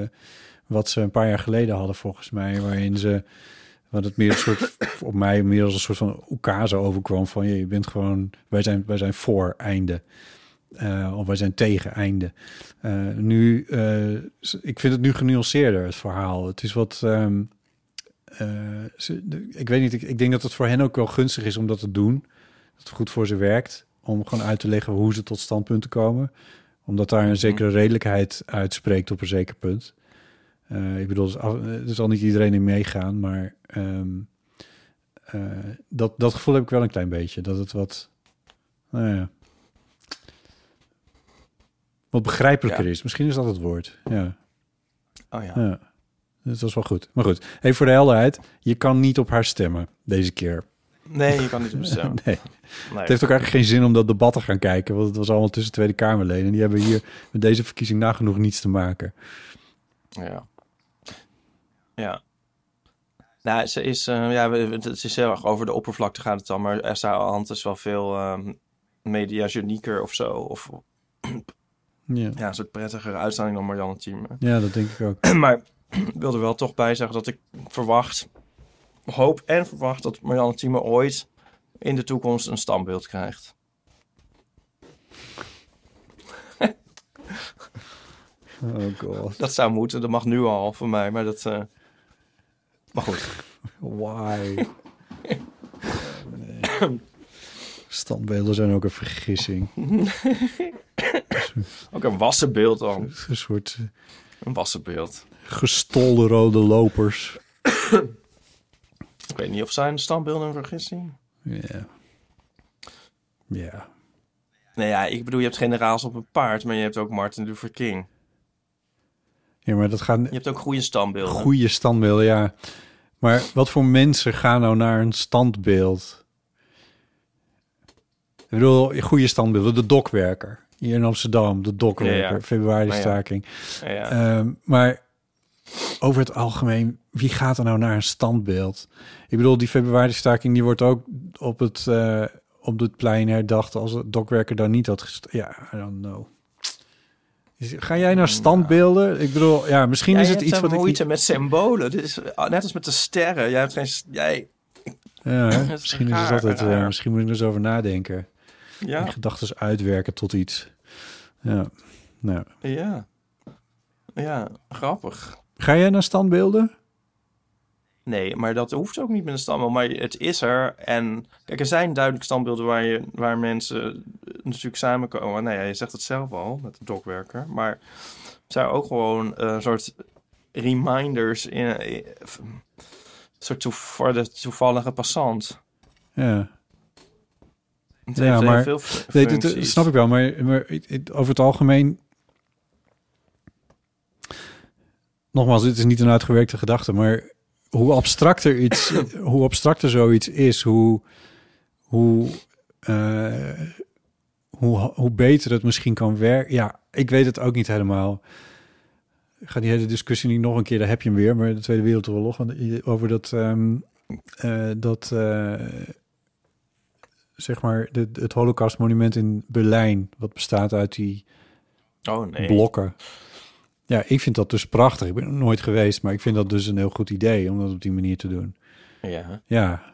wat ze een paar jaar geleden hadden volgens mij, waarin ze wat het meer een soort op mij meer als een soort van oekase overkwam van je, bent gewoon wij zijn wij zijn voor einde. Eh, of wij zijn tegen einde. Nu, ik vind het nu genuanceerder, het verhaal. Het is wat, ehm, eh, ze, de- ik weet niet, ik, ik denk dat het voor hen ook wel gunstig is om dat te doen. Dat het goed voor ze werkt. Om gewoon uit te leggen hoe ze tot standpunten komen. Omdat daar een zekere redelijkheid uitspreekt op een zeker punt. Eh, ik bedoel, er zal- niet iedereen in meegaan, maar ehm, eh, eh, dat, dat gevoel heb ik wel een klein beetje. Dat het wat... Nou ja. Wat begrijpelijker Ja. is. Misschien is dat het woord. Ja. Oh ja. ja. Dat was wel goed. Maar goed, even voor de helderheid. Je kan niet op haar stemmen deze keer. Nee, je kan niet op [laughs] stemmen. nee. Nee. Het heeft ook eigenlijk geen zin om dat debat te gaan kijken. Want het was allemaal tussen Tweede Kamerleden. En die hebben hier met deze verkiezing nagenoeg niets te maken. Ja. Ja. Nou, ze is, eh, ja, het is heel erg over de oppervlakte gaat het dan, maar Esther Hand is wel veel ehm mediagenieker of zo. Of [clears throat] Ja, ja, een soort prettigere uitstraling dan Marianne Thieme. ja dat denk ik ook. [clears throat] maar ik wil er wel toch bij zeggen dat ik verwacht, hoop en verwacht dat Marianne Thieme ooit in de toekomst een standbeeld krijgt. [laughs] Oh god. Dat zou moeten, dat mag nu al voor mij, maar dat... Maar goed. [laughs] Why? Nee. Standbeelden zijn ook een vergissing. [laughs] Ook een wassenbeeld dan. Een soort eh, Een wassenbeeld. Gestolde rode lopers. Ik weet niet of zijn standbeelden een vergissing. Ja. Ja. Nee, ja, ik bedoel, je hebt generaals op een paard, maar je hebt ook Martin Luther King. Ja, maar dat gaat Je hebt ook goede standbeelden. goede standbeelden, ja. Maar wat voor mensen gaan nou naar een standbeeld? Ik bedoel, goede standbeelden. De dokwerker. Hier in Amsterdam, de dokwerker. Ja, ja. Februari staking. Ja, ja. Ehm, maar over het algemeen, wie gaat er nou naar een standbeeld? Ik bedoel, die februari-staking die wordt ook op het, eh, op het plein herdacht als het dokwerker dan niet had gest- Ja, I don't know. Ga jij naar standbeelden? Ik bedoel, ja, misschien Jij is het iets wat ik... moeite met symbolen. Dit is ah, net als met de sterren. Jij hebt geen... Jij... Ja, [laughs] is misschien is het altijd... raar. misschien moet ik er eens over nadenken. Ja, gedachten uitwerken tot iets. Ja. Nou. ja. Ja, grappig. Ga jij naar standbeelden? Nee, maar dat hoeft ook niet met een standbeeld. Maar het is er. En kijk, er zijn duidelijk standbeelden waar, je, waar mensen eh, natuurlijk samenkomen. Nou ja, je zegt het zelf al met de dokwerker. Maar het zijn ook gewoon eh, een soort reminders in, in- een soort toe, voor de toevallige passant. Ja. Het Ja, maar- veel dat- snap ik wel, maar, maar over het algemeen... Nogmaals, dit is niet een uitgewerkte gedachte, maar hoe abstracter iets, [clears throat] hoe abstracter zoiets is, hoe, hoe, eh, hoe, hoe beter het misschien kan werken. Ja, ik weet het ook niet helemaal. Ik ga die hele discussie niet nog een keer, daar heb je hem weer, maar de Tweede Wereldoorlog, over dat, ehm, eh, dat eh, zeg maar, de, het Holocaustmonument in Berlijn, wat bestaat uit die Oh nee. blokken. Ja, ik vind dat dus prachtig. Ik ben er nooit geweest, maar ik vind dat dus een heel goed idee om dat op die manier te doen. Ja. Ja.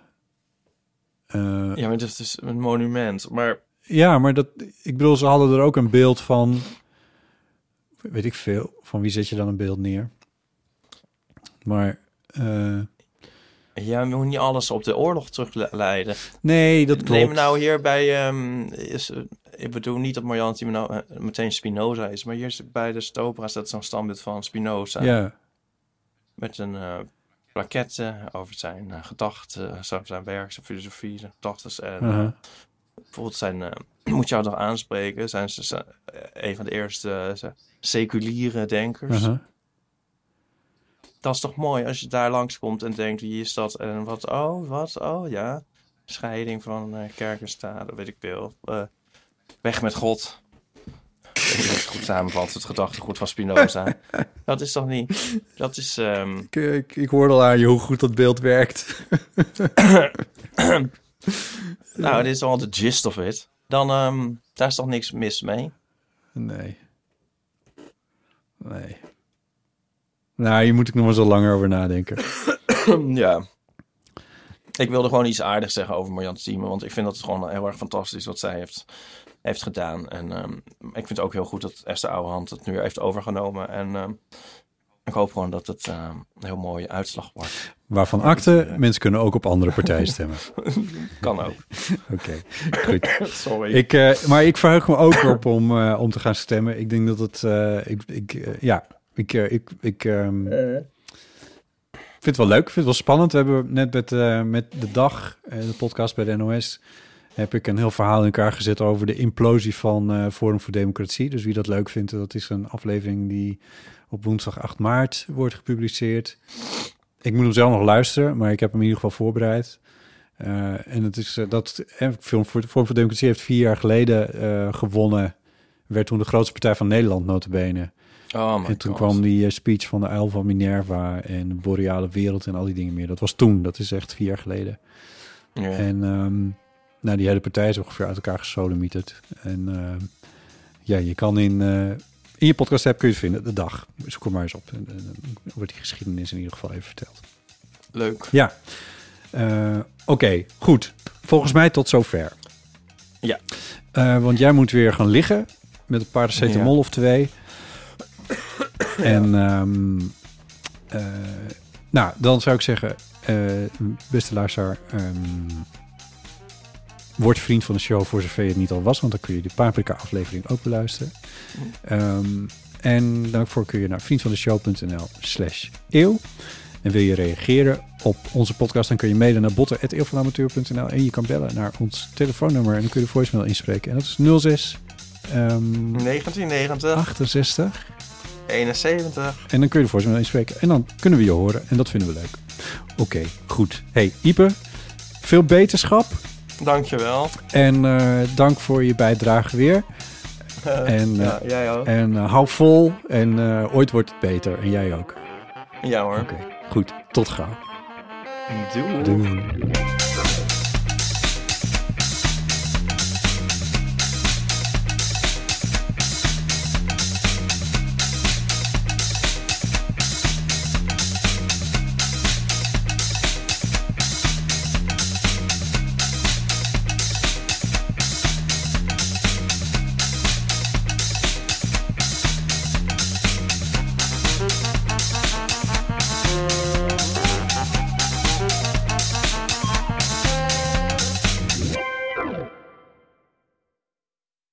Ja, maar dit is een monument. Maar ja, maar dat, ik bedoel, ze hadden er ook een beeld van, weet ik veel, van wie zet je dan een beeld neer? Maar eh, ja, we moeten niet alles op de oorlog terugleiden. nee, dat klopt. Neem nou hier bij, ehm, is, ik bedoel niet dat Marianne nou eh, meteen Spinoza is, maar hier is bij de Stopera staat zo'n standbeeld van Spinoza. Ja, Met een plaquette over zijn eh, gedachten, zijn werk, zijn filosofie, zijn gedachten. En aha. bijvoorbeeld zijn, [clears throat] moet jou toch aanspreken, zijn ze een van de eerste seculiere denkers. aha. Dat is toch mooi als je daar langskomt en denkt, wie is dat? En wat, oh, wat, oh ja. Scheiding van eh, kerk en staat, dat weet ik veel. Eh, weg met God. Het goed samenvat, het gedachtegoed van Spinoza. [laughs] dat is toch niet... Dat is... ehm, Ik, ik, ik hoorde al aan je hoe goed dat beeld werkt. [coughs] nou, dit is al de gist of it. Dan, ehm, daar is toch niks mis mee? Nee. Nee. Nou, hier moet ik nog maar zo langer over nadenken. [coughs] ja. Ik wilde gewoon iets aardigs zeggen over Marianne Thieme. Want ik vind dat het gewoon heel erg fantastisch wat zij heeft, heeft gedaan. En ehm, ik vind het ook heel goed dat Esther Ouwehand het nu heeft overgenomen. En ehm, ik hoop gewoon dat het ehm, een heel mooie uitslag wordt. Waarvan akte, mensen kunnen ook op andere partijen [laughs] stemmen. Kan ook. [laughs] Oké, goed. [laughs] Sorry. Ik, eh, maar ik verheug me ook op om, eh, om te gaan stemmen. Ik denk dat het, eh, ik, ik, eh, ja, ik, eh, ik, ik, ehm, vind het wel leuk, ik vind het wel spannend. We hebben net met, eh, met de dag, eh, de podcast bij de NOS, heb ik een heel verhaal in elkaar gezet over de implosie van eh, Forum voor Democratie. Dus wie dat leuk vindt, dat is een aflevering die op woensdag 8 maart wordt gepubliceerd. Ik moet hem zelf nog luisteren, maar ik heb hem in ieder geval voorbereid. Eh, en het is eh, dat Film voor Forum voor Democratie heeft vier jaar geleden gewonnen. Werd toen de grootste partij van Nederland, notabene. Oh en toen God. kwam die speech van de uil van Minerva en de boreale wereld en al die dingen meer. Dat was toen, dat is echt vier jaar geleden. Ja. En ehm, nou, die hele partij is ongeveer uit elkaar gesodemieterd. En ehm, ja, je kan in, eh, in je podcast app kun je het vinden, de dag. Zoek er maar eens op. En, dan wordt die geschiedenis in ieder geval even verteld. Leuk. Ja, Eh, oké, goed. Volgens mij tot zover. Ja. Eh, want jij moet weer gaan liggen met een paracetamol Ja. of twee. En ehm, eh, nou, dan zou ik zeggen, eh, beste luisteraar, ehm, word vriend van de show voor zover je het niet al was, want dan kun je de Paprika aflevering ook beluisteren. Ehm, en daarvoor kun je naar vriendvandeshow.nl slash eeuw. En wil je reageren op onze podcast, dan kun je mailen naar botten.eeuwvanamateur.nl en je kan bellen naar ons telefoonnummer en dan kun je de voicemail inspreken. En dat is 06 ehm 1990, 68 71. en dan kun je de voicemail inspreken. En dan kunnen we je horen. En dat vinden we leuk. Oké, goed. Hey, Ipe, veel beterschap. Dankjewel. En eh, dank voor je bijdrage weer. [laughs] En, ja, eh, jij ook. En eh, hou vol. En ooit wordt het beter. En jij ook. ja hoor. Oké, goed. Tot gauw. Doei. Doei.